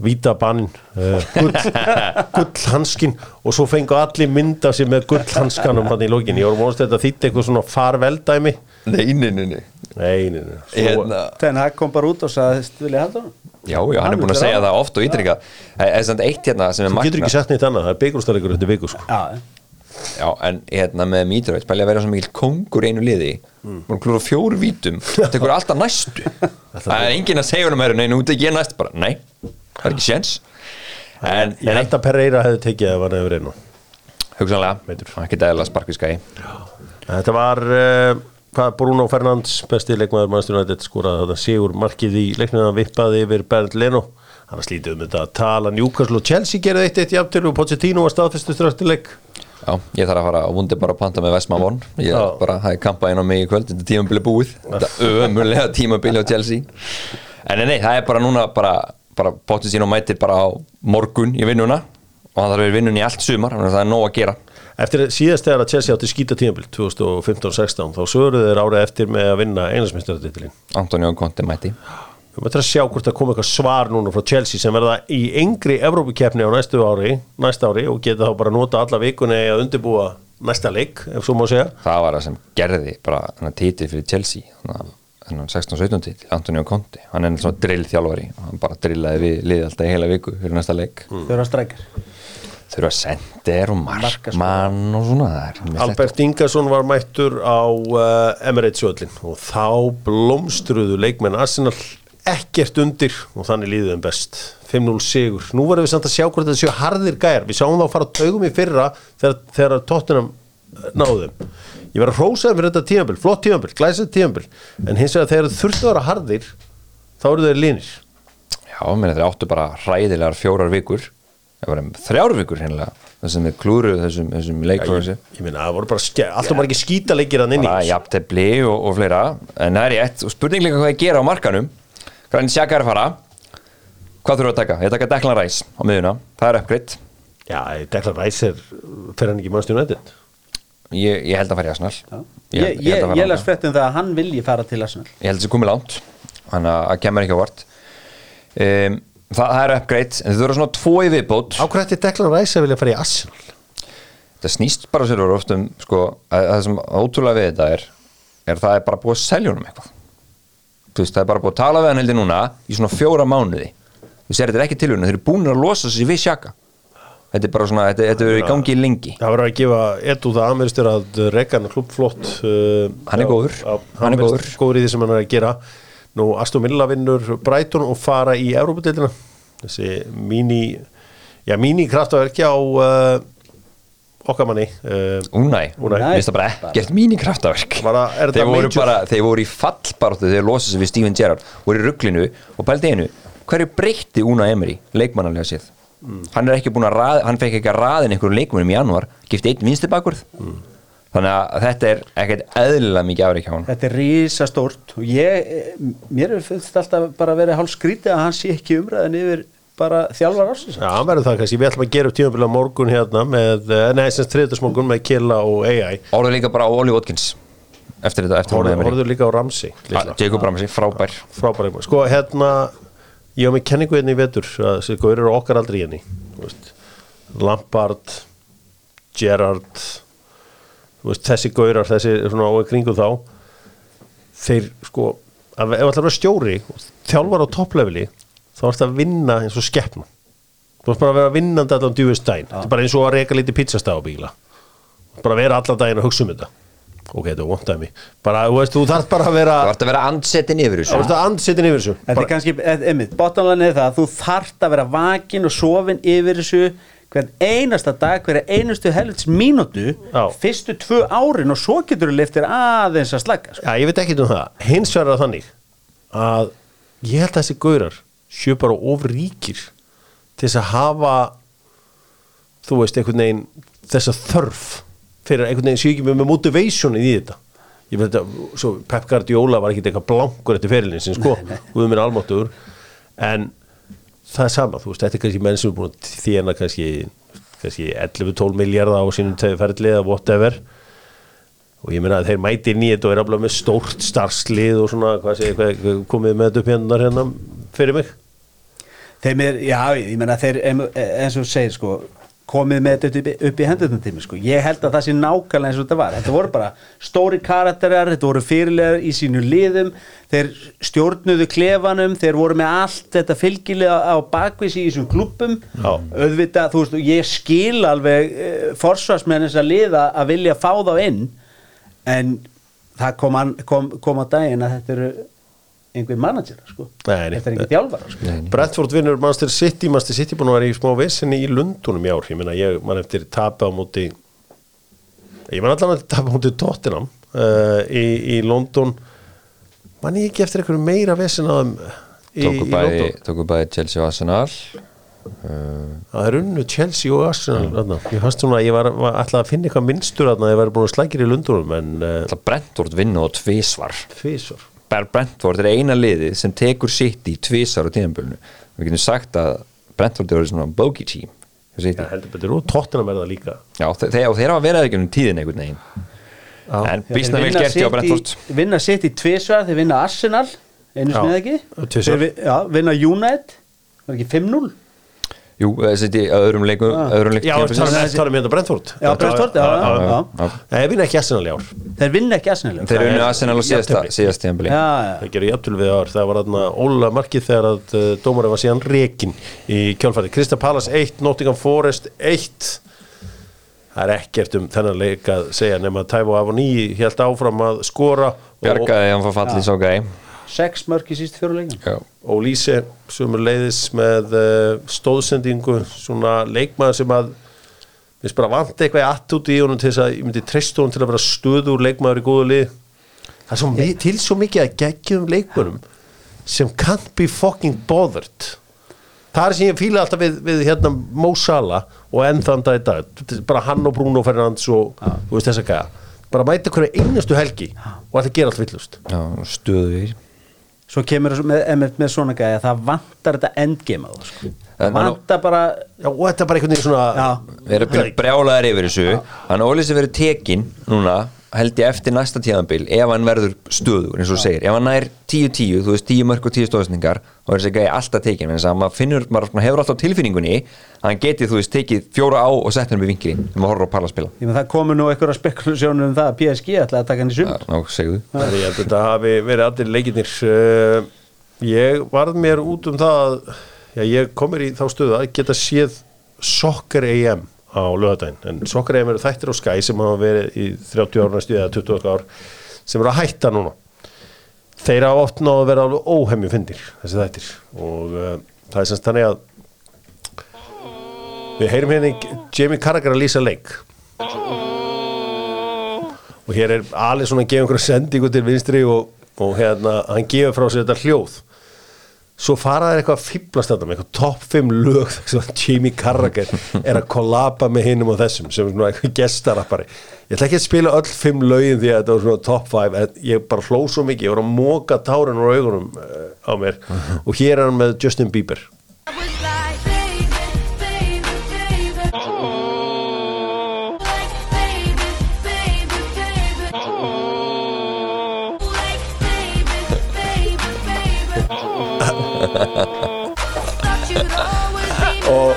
Vítabanin uh, gull, <laughs> gullhanskin og svo fengu allir mynda sér með gullhanskanum hann í lókin, ég voru vonast þetta þýtti eitthvað svona farveldæmi. Nei, nei, nei, nei nei, nei, nei. Hérna, Ten Hag kom bara út og sagðist vilja halda hann Já, já, hann Hann er búin að segja vera það oft og ítrykka Það er samt eitt hérna sem er þú getur ekki sagt neitt annað, það er byggjumstæðleikur þetta viku sko. Já, Já, en hérna með Mitrovic Pæli að vera svo mikil kongur í einu liði. Mm. Að klúra fjóru vítum Það tekur alltaf næstu. <laughs> Það er enginn að segja herru Nei, nú tek ég næst bara Nei, það er ekki séns. En, ég að Pereira hefði tekið að var nefnir einu hugsanlega. Það hvað Bruno Fernandes besti leikmaður mannstur United skoraði þetta sigur markið í leikninu hann vippaði yfir Bernd Leno. Hann slítið um þetta að tala Newcastle og Chelsea gerði eitt eitt jafntölu og Pochettino var staðfestu straftileik Já, ég þarf að fara að vundi bara að panta með Vestmann von. Ég Já. bara hafi kampað inn á mig í kvöld Þetta tímabili búið. Þetta ömulega tímabili á Chelsea. En nei, nei, það er bara núna bara, bara og mætir bara á morgun í vinnuna Og hann þarf að vera vinnun í allt sumar það er nóg að gera Eftir síðast þegar að Chelsea átti skýta tímabil 2015-16 þá söguðu þeir árið eftir með að vinna einlagsmyndstaratitlin. Antonio Conte mæti Við möttum að sjá hvort það kom eitthvað svar núna frá Chelsea sem verða í engri Evrópukeppni á næstu ári, næsta ári og geta þá bara nota alla vikunni að undirbúa næsta leik, ef svo má segja. Það var það sem gerði bara hann að titið fyrir Chelsea Þannig að 16-17 titil, Antonio Conte Hann er svona drillþjálfari og Hann bara drillaði við liði alltaf í heila viku fyrir næsta leik þau eru að Þurfa sender og markmann og svona er Albert Ingarsson var mættur á uh, Emirates söllin og þá blómstruðu leikmenn Arsenal ekkert undir og þannig líðið þeim best 5-0 sigur. Nú verðum við samt að sjá hvort þetta séu harðir gæjar. Við sáum þá að fara á taugum í fyrra þegar, þegar Tottenham eh, náðu þeim. Ég verð að hrósa þeim fyrir þetta tíðanbíl, flott tíðanbíl, glæsið tíðanbíl en hins vegar þegar þeir þurftu að vera harðir þá eru þeir línir. Já, menn þeir áttu bara hræðilegar fjórar vikur það var um þrjár vikur hennilega þessum við klúru þessum, þessum leikflóðsi Ég meina, það voru bara alltaf margir skítaleikir hann inn í bara jafntefli og, og fleira. En það er rétt, og spurning líka hvað ég gera á markanum. Granit Xhaka er að fara? Hvað þurfum við að taka? Ég taka Declan Rice á miðuna, það er uppgritt Já, Declan Rice er fer hann ekki mannstjónu United? Ég, ég held að fara í Arsenal. Já. ég, Ég, ég, að ég las fréttum það að hann vilji fara til Arsenal. Ég held að þessi komið langt þannig að það kemur ekki á vart um, það, það er uppgreitt en þau þurfa svona tvo í viðbót. Ákveð ætti Declan Rice að vilja fara í Arsenal? Það snýst bara sér oft um sko, að, að það sem ótrúlega við þetta er er það er bara búið að selja honum eitthvað. Þú veist, það er bara búið að tala við hann heldur núna í svona fjóra mánuði. Þú sér, þetta er ekki tilhörun, þeir eru búin að losa sig við sjaka þetta er bara svona, þetta, þetta er í gangi lengi. Það verður að gefa Edu það aðmyrstur að Regan er klubbflott uh, Hann er góður. já, Hann Hann er er góður. góður í því sem hann er að gera Nú, Aston Villa vinnur Brighton og fara í Európa-deildina Þessi míní Já, míní kraftaverki á uh, okkar manni uh, Únæ, Únæ. finnst það bara ekkert það- er þeir voru bara, þeir voru í fallbaráttu þeir losa sig við Steven Gerrard voru í rugglinu og pældi einu hverju breytti Úna Emery, leikmannarlega séð? Hann er ekki búin að raða, hann fekk ekki að raðin einhverjum leikmannum í janúar, gifti einn vinsti bakvörð þannig að þetta er ekkert eðlilega mikið afreik hjá hann Þetta er rísa stórt og ég, mér er fyrst alltaf bara að vera hálf skrítið að hann sé ekki umræðin yfir bara þjálfar ársins. Já, hann verður það kannski, við ætlum að gera upp tímabila morgun hérna með, eh, nei, sem þriðdagsmorgun með Killa og AI Orður líka bara á Oli Watkins eftir þetta, eftir Emery horður líka á Ramsey. Ah, Jacob Ramsey, frábær. Leikmaður. sko hérna ég hef með kenningu hérna í vetur að þessi góður eru okkar aldrei hérna Lampard Gerrard veist, þessi góðurar þessi svona á kringu þá þeir sko að, ef það að vera stjóri þjálfar á toppleveli þá ertu að vinna eins og skeppna þú ert bara að vera vinnandi allan djúvist dæn þetta er bara eins og að reyka lítið pizzastafabíla bara vera allan daginn að hugsa um þetta. Ok, þetta er vondaði mig bara, þú veist, þú þarf bara að vera þú ert að vera andsetin yfir þú þessu veist að andsetin yfir þessu. Þetta er kannski, einmitt, bottanlega er það að þú þarft að vera vakin og sofin yfir þessu hvern einasta dag, hverja einustu helvits mínútu, Já. fyrstu tvö árin og svo getur þú liftir aðeins að slagga sko. Já, ég veit ekki um það hins er það þannig að ég held að þessi gaurar séu bara of ríkir til þess að hafa þú veist, einhvern veginn þessa þörf fyrir einhvern veginn ekki með motivationin í þetta ég veit að, svo Pep Guardiola var ekki eitthvað blankur eftir ferilin sin, sko, <laughs> við minn almáttur en það er sama, þú veist, þetta er kannski menn sem er búin að þjána kannski, kannski 11-12 miljardar á sínum ferli eða whatever. Og ég meina að þeir mæti þetta og er alveg með stórt starfslið og svona, hvað segir, hvað, komið með þetta upp hérna, hérna fyrir mig. Þeim er, já, ég meina þeir em- eins og segir sko komið með þetta upp, í- hendunum tími sko. ég held að það sé nákvæmlega eins og þetta var þetta voru bara stóri karakterar þetta voru fyrirlegar í sínu liðum þeir stjórnuðu klefanum þeir voru með allt þetta fylgilega á bakvísi í þessum klubbum Já. auðvitað, þú veist, ég skil alveg e, forsvarsmenn þess að liða að vilja fá þá inn en það kom, an, kom, kom á daginn að þetta eru einhver manager sko. Þetta er ekki þjálfara sko. Brentford vinnur Manchester City. Manchester City búin að vera í smá vissinni í Lundunum í ár. Ég meina ég mann eftir tapa á móti ég man allan að tapa á móti Tottenham uh, í, í London. Mann ég ekki eftir einhverju meira vissin á þeim í, tóku í bæði, London? tóku bæði Chelsea og Arsenal. Uh, það er unnu Chelsea og Arsenal þarna. ég fannst svona að ég var, var alltaf að finna eitthvað minnstur að ég var búin að slækja í Lundunum en uh, alltaf Brentford vinna og tvísvar tvísvar Ber- Brentford er eina liðið sem tekur sitt í tvísar á tíðanbölinu við getum sagt að Brentford er svona bogey team. Ja, heldur betur. Og Tottenham er það líka. Já, þe þeir, og þeir hafa verið ekki um tíðin einhvern veginn. En býstna vel gert hjá Brentford. vinna sitt í tvisvar, þeir vinna Arsenal einu Já, eða ekki. Þeir vi- já, vinna United var ekki 5-0 Jú, City að öðrum leikum Ah. öðrum leikum já, það er þetta Brentford já, Brentford, já, já, já. Já. Nei, ég vinna ekki Arsenal í ár þeir vinna ekki Arsenal Þeir Það unnu er- Arsenal og síðast tíðanbili já, já. Það gerur jafntölu við ár, það var þarna Óla markið þegar að uh, dómarinn var síðan rekin í kjálfæri. Krista Pallas 1, Nottingham Forest 1 Það er ekkert um þennan leik að segja nema að Tævo Avoní held áfram að skora og, Bjargaði hann fór fallið svo gæi sex mörg í síst fjóru leikin Já, og Lýse sem er leiðis með uh, stóðsendingu svona leikmaður sem að við bara vant eitthvað í attúti í honum til þess að ég myndi treysta honum til að vera stöður leikmaður í góðu lið það er svo, mi- til svo mikið að geggjum leikmönum sem can't be fucking bothered. Það er sem ég fíla alltaf við, við hérna Mo Salah og enn þann dag í dag Þetta er bara hann og Bruno Fernandes og þú veist þess að gæja. Bara mæta hverju einustu helgi og þetta gera allt villust Já, stöðu í svo kemur það með, með, með svona gæja það vantar þetta endgame á það sko. Vantar bara Já, og þetta er bara einhvern veginn svona. Við erum brjálaðar yfir þessu Hann Óli sem verður tekin núna held ég eftir næsta tíðanbíl ef hann verður stöður eins og þú segir. Ef hann nær 10-10, þú veist 10 mörg og 10 stóðsningar og er þessi gæði alltaf tekin en þess að maður finnur, maður hefur alltaf tilfinningunni að hann geti þú veist tekið fjóra á og sett hann upp í vinkilin þegar maður horfir á Palla spila. Ég með það komur nú einhverja spekulasjónum um það að PSG ætlaði að taka hann í Já, sumar ná, segðu. Þannig ég held að þetta hafi verið allir leikirnir. Uh, Ég varð mér út um það að já, á lögadaginn en AM eru þættir á Sky sem hafa verið í 30 ára eða 20 ár sem eru að hætta núna. Þeir hafa oft náðu að vera alveg óhemmi fyndir þessi þættir. Og uh, það er semst þannig að við heyrum hérna Jamie Carragher að lýsa leik. Og hér er alveg svona að gefa einhverja sendingu til vinstri og, og hérna hann gefur frá sér þetta hljóð svo fara þær eitthvað að fýblast þetta með eitthvað topp 5 lög sem Jamie Carragher er að kollaba með hinnum og þessum sem svona eitthvað gestarappari. Ég ætla ekki að spila öll 5 lögin því að þetta var svona topp 5 en ég bara hló svo mikið, ég var að móka tárin úr augunum uh, á mér. Og hér er hann með Justin Bieber Og-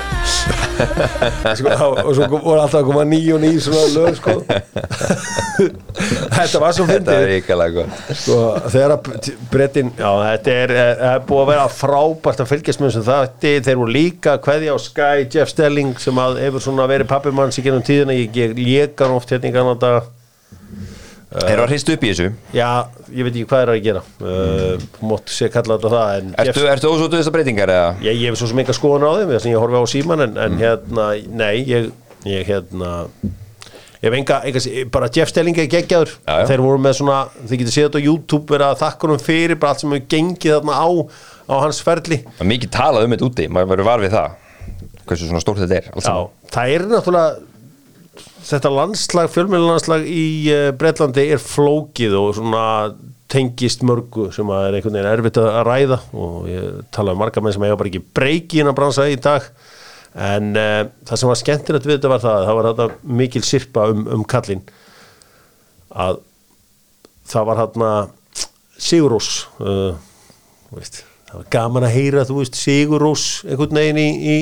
<laughs> sko, og svo voru alltaf að koma ný og ný svona lög sko. <laughs> Þetta var svo fyndið. Sko, þegar að brettin já, þetta er, er, er búið að vera frábært að fylgjast með þessum þætti. Þeir voru líka kveðja á Sky, Jeff Stelling sem að hefur svona verið pappimanns í gennum tíðina, ég, ég lékar oft hérna í Kanada Eru að hristu upp í þessu? já, ég veit ekki hvað er að gera uh, mótt sé kalla þetta það en Ertu, ertu ósóttu þessar breytingar eða? ég, hef svo sem eitthvað skoðun á þeim ég horfi á síman en, Mm. en hérna, nei, ég, ég hérna ég hef enga, enga bara Jeff Stelling er geggjaður þeir voru með svona, þið getur séð þetta á YouTube þakka honum fyrir bara allt sem hefur gengið þarna á, á hans ferli er mikið talað um þetta úti, maður verður var við það Hversu svona stórt þetta er Já, það er náttúrulega þetta landslag, fjölmjölulandslag í uh, Bretlandi er flókið og svona tengist mörgu sem að er einhvern veginn erfitt að ræða og ég tala um marga menn sem eiga bara ekki breyki inn að bransa í dag. En uh, það sem var skemmtilegt við þetta var það, það var þetta mikil sirpa um, um kallinn. Að það var hérna Sigurós uh, þú veist, það var gaman að heyra þú veist Sigurós einhvern veginn í, í,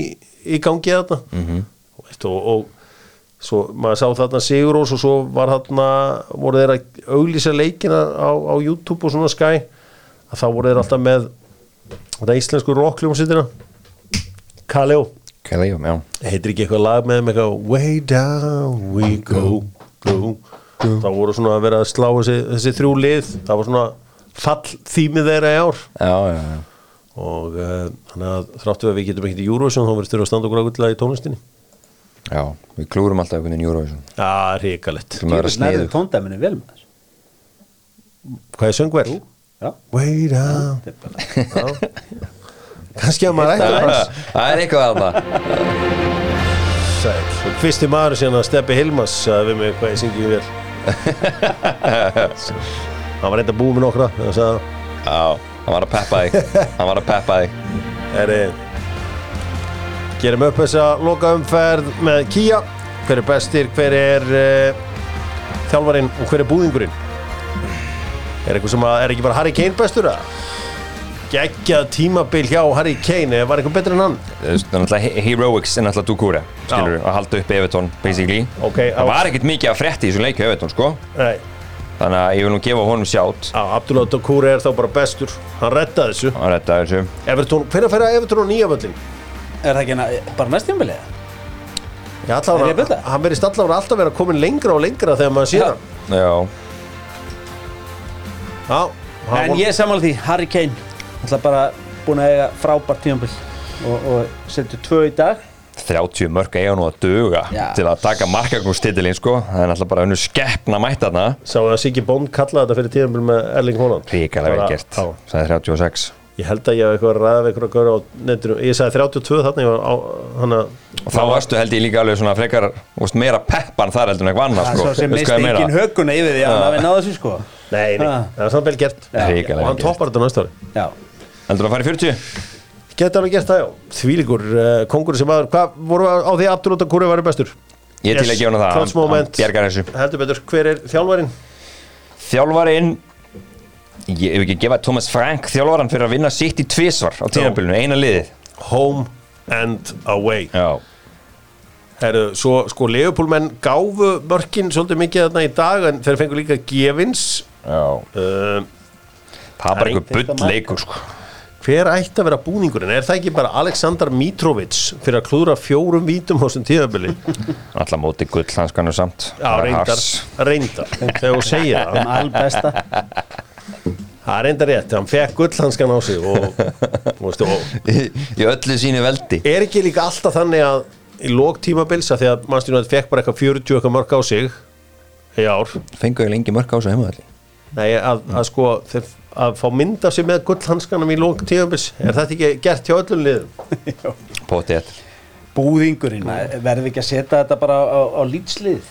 í gangi þarna. -hmm. veist, og, og svo maður sá þarna Sigurós og svo var þarna voru þeir að auglýsa leikina á, á YouTube og svona Sky. Að þá voru þeir alltaf með þetta íslensku rockljómsýtina Kaleo. Kelly, já. Heitir ekki eitthvað lag með þeim eitthvað way down we go, go. þá voru svona að vera að slá þessi, þessi þrjú lið. Það var svona fall þýmið þeirra í ár. Já, já, já. Og uh, þannig að þráttu að við getum ekki í Eurovision þá verður þurfa að standa okkur ákveðlega í tónlistinni Já, við klúrum alltaf einhvern veginn Eurovision. Já, ríkalett að vera Nærðu sniðu tóndæminu vel með þessu Hvað er söngverð? Já, bara Já. <laughs> Kannski að maður Það ætti er- að það er eitthvað að það. Og Fyrsti maður síðan að Steppi Hilmas sagði við mig hvað ég syngi vel <laughs> Hann var reynda búið með nokkra Já, hann var að peppa þig. Hann var að peppa þig. Er gerum upp þessa lokaumferð með Kia hver er bestir, hver er uh, þjálfarinn og hver er búðingurinn er eitthvað sem að er ekki bara Harry Kane bestur að geggjað tímabil hjá Harry Kane eða var eitthvað betur en hann? Það er náttúrulega he- heroics en náttúrulega Dukure Skilur, að halda upp Evertón, basically. Ok, á- Það var ekkert mikið að frétti í þessum leikju Evertón, sko. Nei, Þannig að ég vil nú gefa honum sjátt. Á, Abdullah Dokure er þá bara bestur. Hann reddaði þessu. Hann redda þessu. Everton, hvernig fer að Everton á nýja völlin? Er það ekki hana, bara næst tímabilið? Já, Er ég að bulla? allavega, hann verið allavega alltaf vera komin lengra og lengra þegar maður sér Já. hann Já, Já, hann En ég er samanlega því, Harry Kane ætla bara búin að eiga frábært tímabil og, og setur tvö í dag 30 mörg eiga nú að duga Já. til að taka markagungstitilinn sko það er náttúrulega bara önnur skeppna mætt þarna Sá að Siggi Bond kallaði þetta fyrir tíðanbíl með Erling Haaland ríkalega vel Bara- gert, Já, það er 36 Ég held að ég hef eitthvað að ræða við eitthvað að góra á netinu. Ég sagði 32 þarna ég var á hana og þá varstu held ég líka alveg svona frekar þú veist, meira peppan þar heldur en eitthvað er sko. sem mist engin höguna yfir því að hann hafi náðu þessu sko. Nei, nei, Ah. það er samt vel gert. Og hann toppar þetta næsta ári. Já, heldur að fara í 40? Geta alveg gert það, já. Þvílíkur uh, kongur sem var Hvað voru á því Abdul Kúri var bestur? ég er til að gefa hann það, Heldur betur, hver er þjálfarinn? þjálfarinn ég hef ekki gefað Thomas Frank þjálfaran fyrir að vinna sitt í tvisvar á tíðanbylunu, eina liðið. Home and away. Já, Herru, svo sko Leopoldmenn gáfu mörkin svolítið mikið þarna í dag en þeir fengu líka gefins. Já. uh, það er þetta bull leikur sko. Hver ætti að vera búningurinn? Er það ekki bara Aleksandar Mitrovic fyrir að klúðra fjórum vítum á þessum tíðabili? <laughs> alltaf móti gull hanskanum samt. Já, reyndar, reyndar þegar þú segir það. Albesta Það er reyndar rétt, hann fekk gullhanskan á sig og, <laughs> og, og í, í öllu sínu veldi. Er ekki líka alltaf þannig að í lók tímabils að því að mannstjónu að fekk bara eitthvað 40 eitthvað mörg á sig í ár. Fengu ég lengi mörg á þessu heimaðalli Nei, að, að sko þeir, að fá mynd af sig með gullhanskanum í lók tímabils er þetta ekki gert hjá öllum liðum? <laughs> potið Búðingurinn, verður ekki að setja þetta bara á, á lýtslið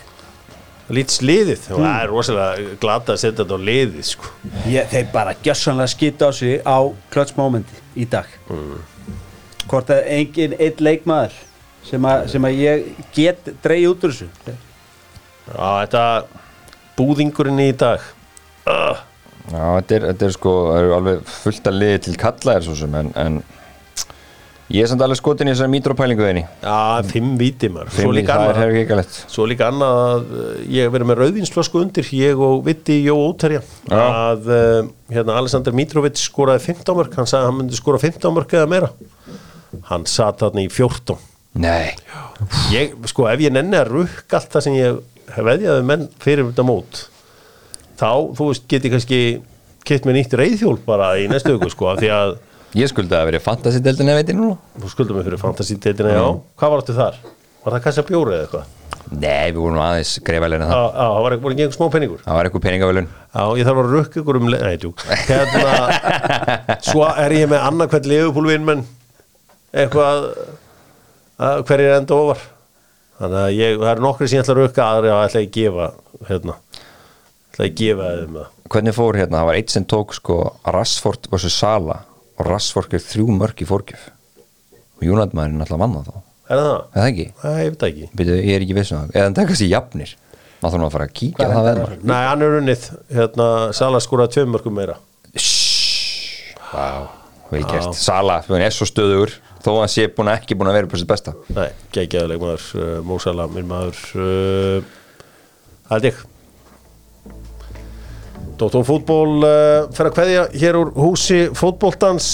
Lítið liðið, og það er rosalega glata að setja þetta á liðið sko. Ég, þeir bara gjössanlega skita á sig á klötsmómenti í dag. Hvort að engin einn leikmaður sem að, sem að ég get dreigi út úr þessu. Já, þetta búðingurinn í dag. Uh, Já, þetta er, þetta er sko, það eru alveg fullt að liði til kalla er svo sem en, en ég er samt alveg skotin í þessari mítrópælingu þeinni Já, fimm víti maður. Svo Fimm líka það er hefur ekki lett Svo líka annað að uh, ég hef verið með rauðvinsflösku undir ég og Vitti Jó Óterja. Að uh, hérna Alexander Mitrovic skoraði 15 mörg hann sagði að hann myndi skora 15 mörg eða meira. Hann satt þarna í 14 Nei, ég, sko ef ég nenni að rukka allt það sem ég hef veðjaði menn fyrir þetta mót þá, þú veist, get ég kannski kett með nýtt reyðhjól bara í næstu viku sko, af því að ég skuldi að verið fantasy-deldin eða veitir núna. Þú skuldum mig fyrir fantasy-deitina, já. Hvað var þetta þar? Var það kassa bjóri eða eitthvað? Nei, við vorum aðeins greifalegna Já, það. Já, það var ekki gengur smá peningur? Það var eitthvað peningavölun Já, ég þarf að rukka ykkur um le- Nei, tjú Hérna, svo er ég með annarkvæmt liðupúlvinn menn eitthvað að hverjir enda ofar. Þannig að ég, það er nokkri sem ég ætla að rukka aðri að ætla að gefa hérna, ætla að gefa þeim það. Hvernig fór hérna, það var eitt sem tók sko Rassford vs. Sala og Rassford er þrjú mörg í fórgjöf og Jónatmaðurinn alltaf vann það þá. Er það? Það? Er það ekki? Nei, ég veit það ekki. Byrju, ég er ekki viss um það. Eða hann taka sér jafnir. Má þarf nú að fara að kíkja Hvað það veðmál Nei, hann er unnið, hérna, Sala skóraði tveim mörgum meira. Vá, vel gert. Sala, hann er svo stöðugur þó að hann sé búin að ekki búin að vera på sitt besta. Nei, geggjaðuleg maður, uh, Mósala, minn maður uh, held ég Dóttor fútból uh, fer að kveðja hér úr húsi fótbóltans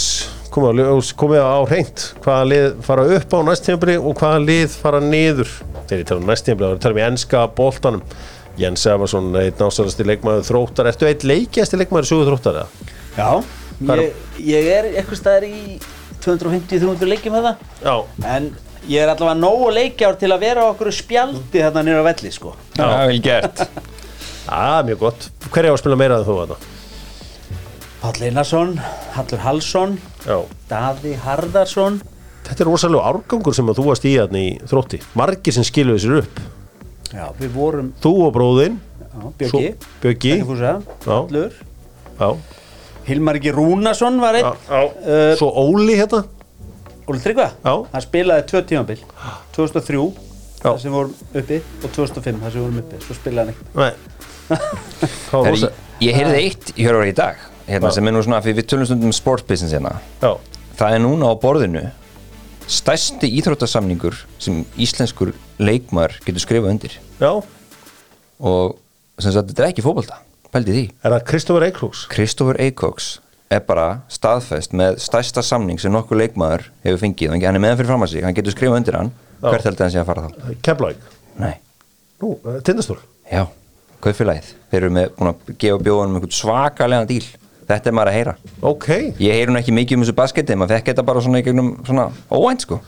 komið á, komið á hreint hvaða lið fara upp á næsttíðanbili og hvaða lið fara niður. Þegar ég tala um næsttíðanbili, þá erum við enska bóltanum Jens Efarsson, einn násalasti leikmaður þróttar, ertu eitt leikjasti leikmaður sögu þróttar eða? Já, er- ég, ég er eitthvað staðar í 250-300 leikjum Já, en ég er allavega nógu leikjár til að vera á okkur spjaldi þarna nýra velli sko. Já, vel gert að, mjög gott. Hver er á að spila meira en þú þetta? Páll Einarsson, Hallur Hallsson Já. Daði Harðarsson Þetta er rosalega árgangur sem að þú varst í hérna í þrótti. Margir sem skiluðu sér upp. Já, við vorum Þú og bróðinn. Já. Bekkjarfúsa, Já. Hallur. Já, Hilmar ekki Rúnarsson var einn. Já. uh, Svo Óli hérna. Óli Tryggva, Já. hann spilaði tvö tímabil. 2003, Já. þar sem vorum uppi og 2005, þar sem vorum uppi. Svo spilaði hann ekki. Nei Rosa Ég heyrði eitt í hjörvar í dag hérna, sem er nú svona, fyrir við tölum stundum um sports business hérna. Já, það er núna á borðinu stærsti íþróttasamningur sem íslenskur leikmar getur skrifað undir. Já. Og sem sagt, þetta er ekki fótbolta pældi því. Er það Kristofur Eiklús? Kristoffer Eikoks er bara staðfest með stærsta samning sem nokkur leikmaður hefur fengið, hann er meðan fyrir fram að sig hann getur skrifað undir hann, hvert heldur hann sé að fara þá? Keflavík? Nei, Nú, Tindastól já, kaupfélagið. Þeir eru með, búin að gefa bjóðanum einhvern svakalega díl, þetta er maður að heyra. Ok. Ég heyri nú ekki mikið um þessu basketi maður fekk þetta bara svona í gegnum svona óvænt sko.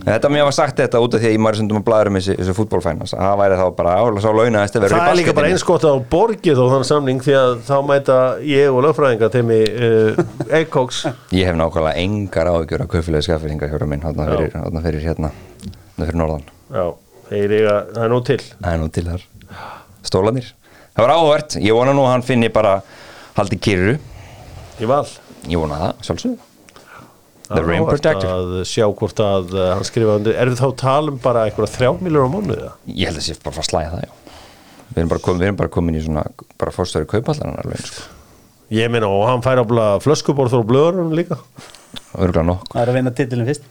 Þetta mér var sagt þetta út af því að ég maður sundum að blæður um þessi, þessi fútbólfænans að það væri þá bara álega sá vera Það er líka bara eins gott á borgið þó þann samning því að þá mæta ég og lögfræðinga til mig uh, Eikóks Ég hef nákvæmlega engar áhugjur að kaupfélagi skaffiringa hjóra minn þarna fyrir, þarna fyrir hérna þarna fyrir norðan. Já, það er nú til. Það er nú til þar Stólanir Það var áhugavert. Ég vona nú að hann finni bara haldi kyrru. Í val? Ég vona það, sjálfsögðu. The Það Rim áhugavert Protector að sjá hvort að uh, hann skrifa undir. Er við þá að tala um bara einhverja þrjá miljónar á mánuði eða? Ég held að sé bara að fara að slæða það, já. Við erum bara komin, við erum bara komin í svona bara fórstöri kaupallanar alveg, sko. Ég meina og hann fær ábla flöskuborð frá blöðurinn líka. Það er að vinna titilin fyrst.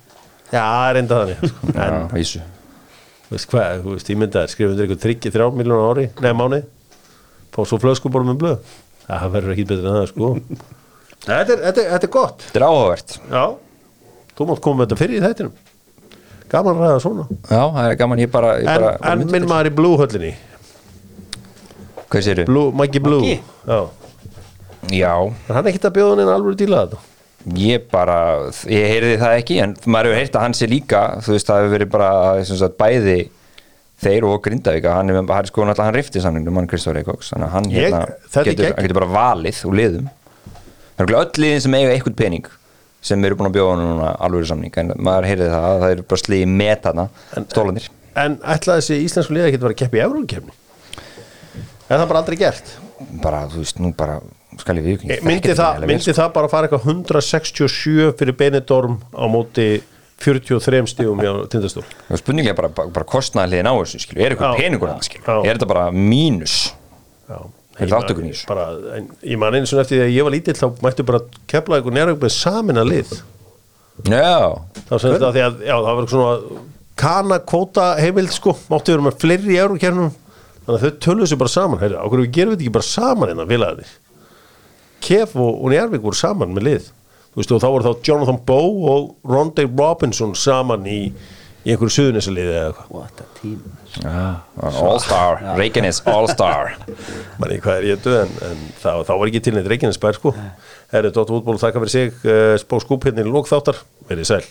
Já, það er enda þannig Já, En vísu þú veist hvað, þú veist, ég myndi að skrifa undir einhver þryggja þrjá miljónar á ári, nei mánuði. Fá svo flöskuborð með blöð. Það verður ekki betur en það sko. <laughs> Þetta er, þetta er, þetta er gott. Þetta er áhugavert. Já, þú mátt koma með þetta fyrir í þættinum. Gaman að ræða svona. Já, það er gaman, ég bara, ég En, bara, en myndi minn maður í Blue höllinni. Hvað séru? Blue, Maggi Blue. Maggi? Já, Já, er hann ekkert að bjóða hann en alveg díla þetta ég bara ég heyrði það ekki, en maður hefur heyrt að hann sé líka þú veist, það hefur verið bara sagt, bæði þeir og Grindavík hann er, hann er sko náttúrulega hann rifti samningum hann Kristóri Eikóks, þannig að hann Ég- hérna er getur, hann getur bara valið úr liðum. Það er örugglega öll liðin sem eiga eitthvað pening sem eru búin að bjóða núna alveg samning, en maður heyrði það að það eru bara sliði með þarna, stólanir En ætlaði þessi íslensku liða verið að keppa í Eurókefni Er það bara aldrei gert? bara, þú veist, nú bara skal ég við Eh, Myndi, það, myndi það bara að fara eitthvað 167 fyrir Benidorm á móti 43 stígum hjá Tindastól spurningi er bara, bara, bara kostnaði hliðin á þessu skilju, er eitthvað peningur skilju, Já. er þetta bara mínus? Já. Er Ég þáttökur í þessu? bara, en, Ég man einu svona eftir því að ég var lítill þá mættu bara kepla eitthvað nýra með samin að lið. Já, þá sem þetta því að já, það var svona kana kvóta heimild sko. Máttu vera með fleiri í Eurókefnum þannig að þau töluðu sér bara saman. Heyrðu, á hverju við gerum við þetta ekki bara saman hérna félagarnir Kef og, og Njarvík voru saman með lið. Þú veist og þá voru þá Jonathan Bow og Rondé Robinson saman í, í einhverju suðunisaliði eða eitthvað. What a team. All Star, Reykjanes All Star manni hvað er ég döð en, en þá, þá var ekki til neitt Reykjanesbær sko. Herri, Dóttur útból þakka fyrir sig uh, spó skúp hérna í lókþáttar verið sæl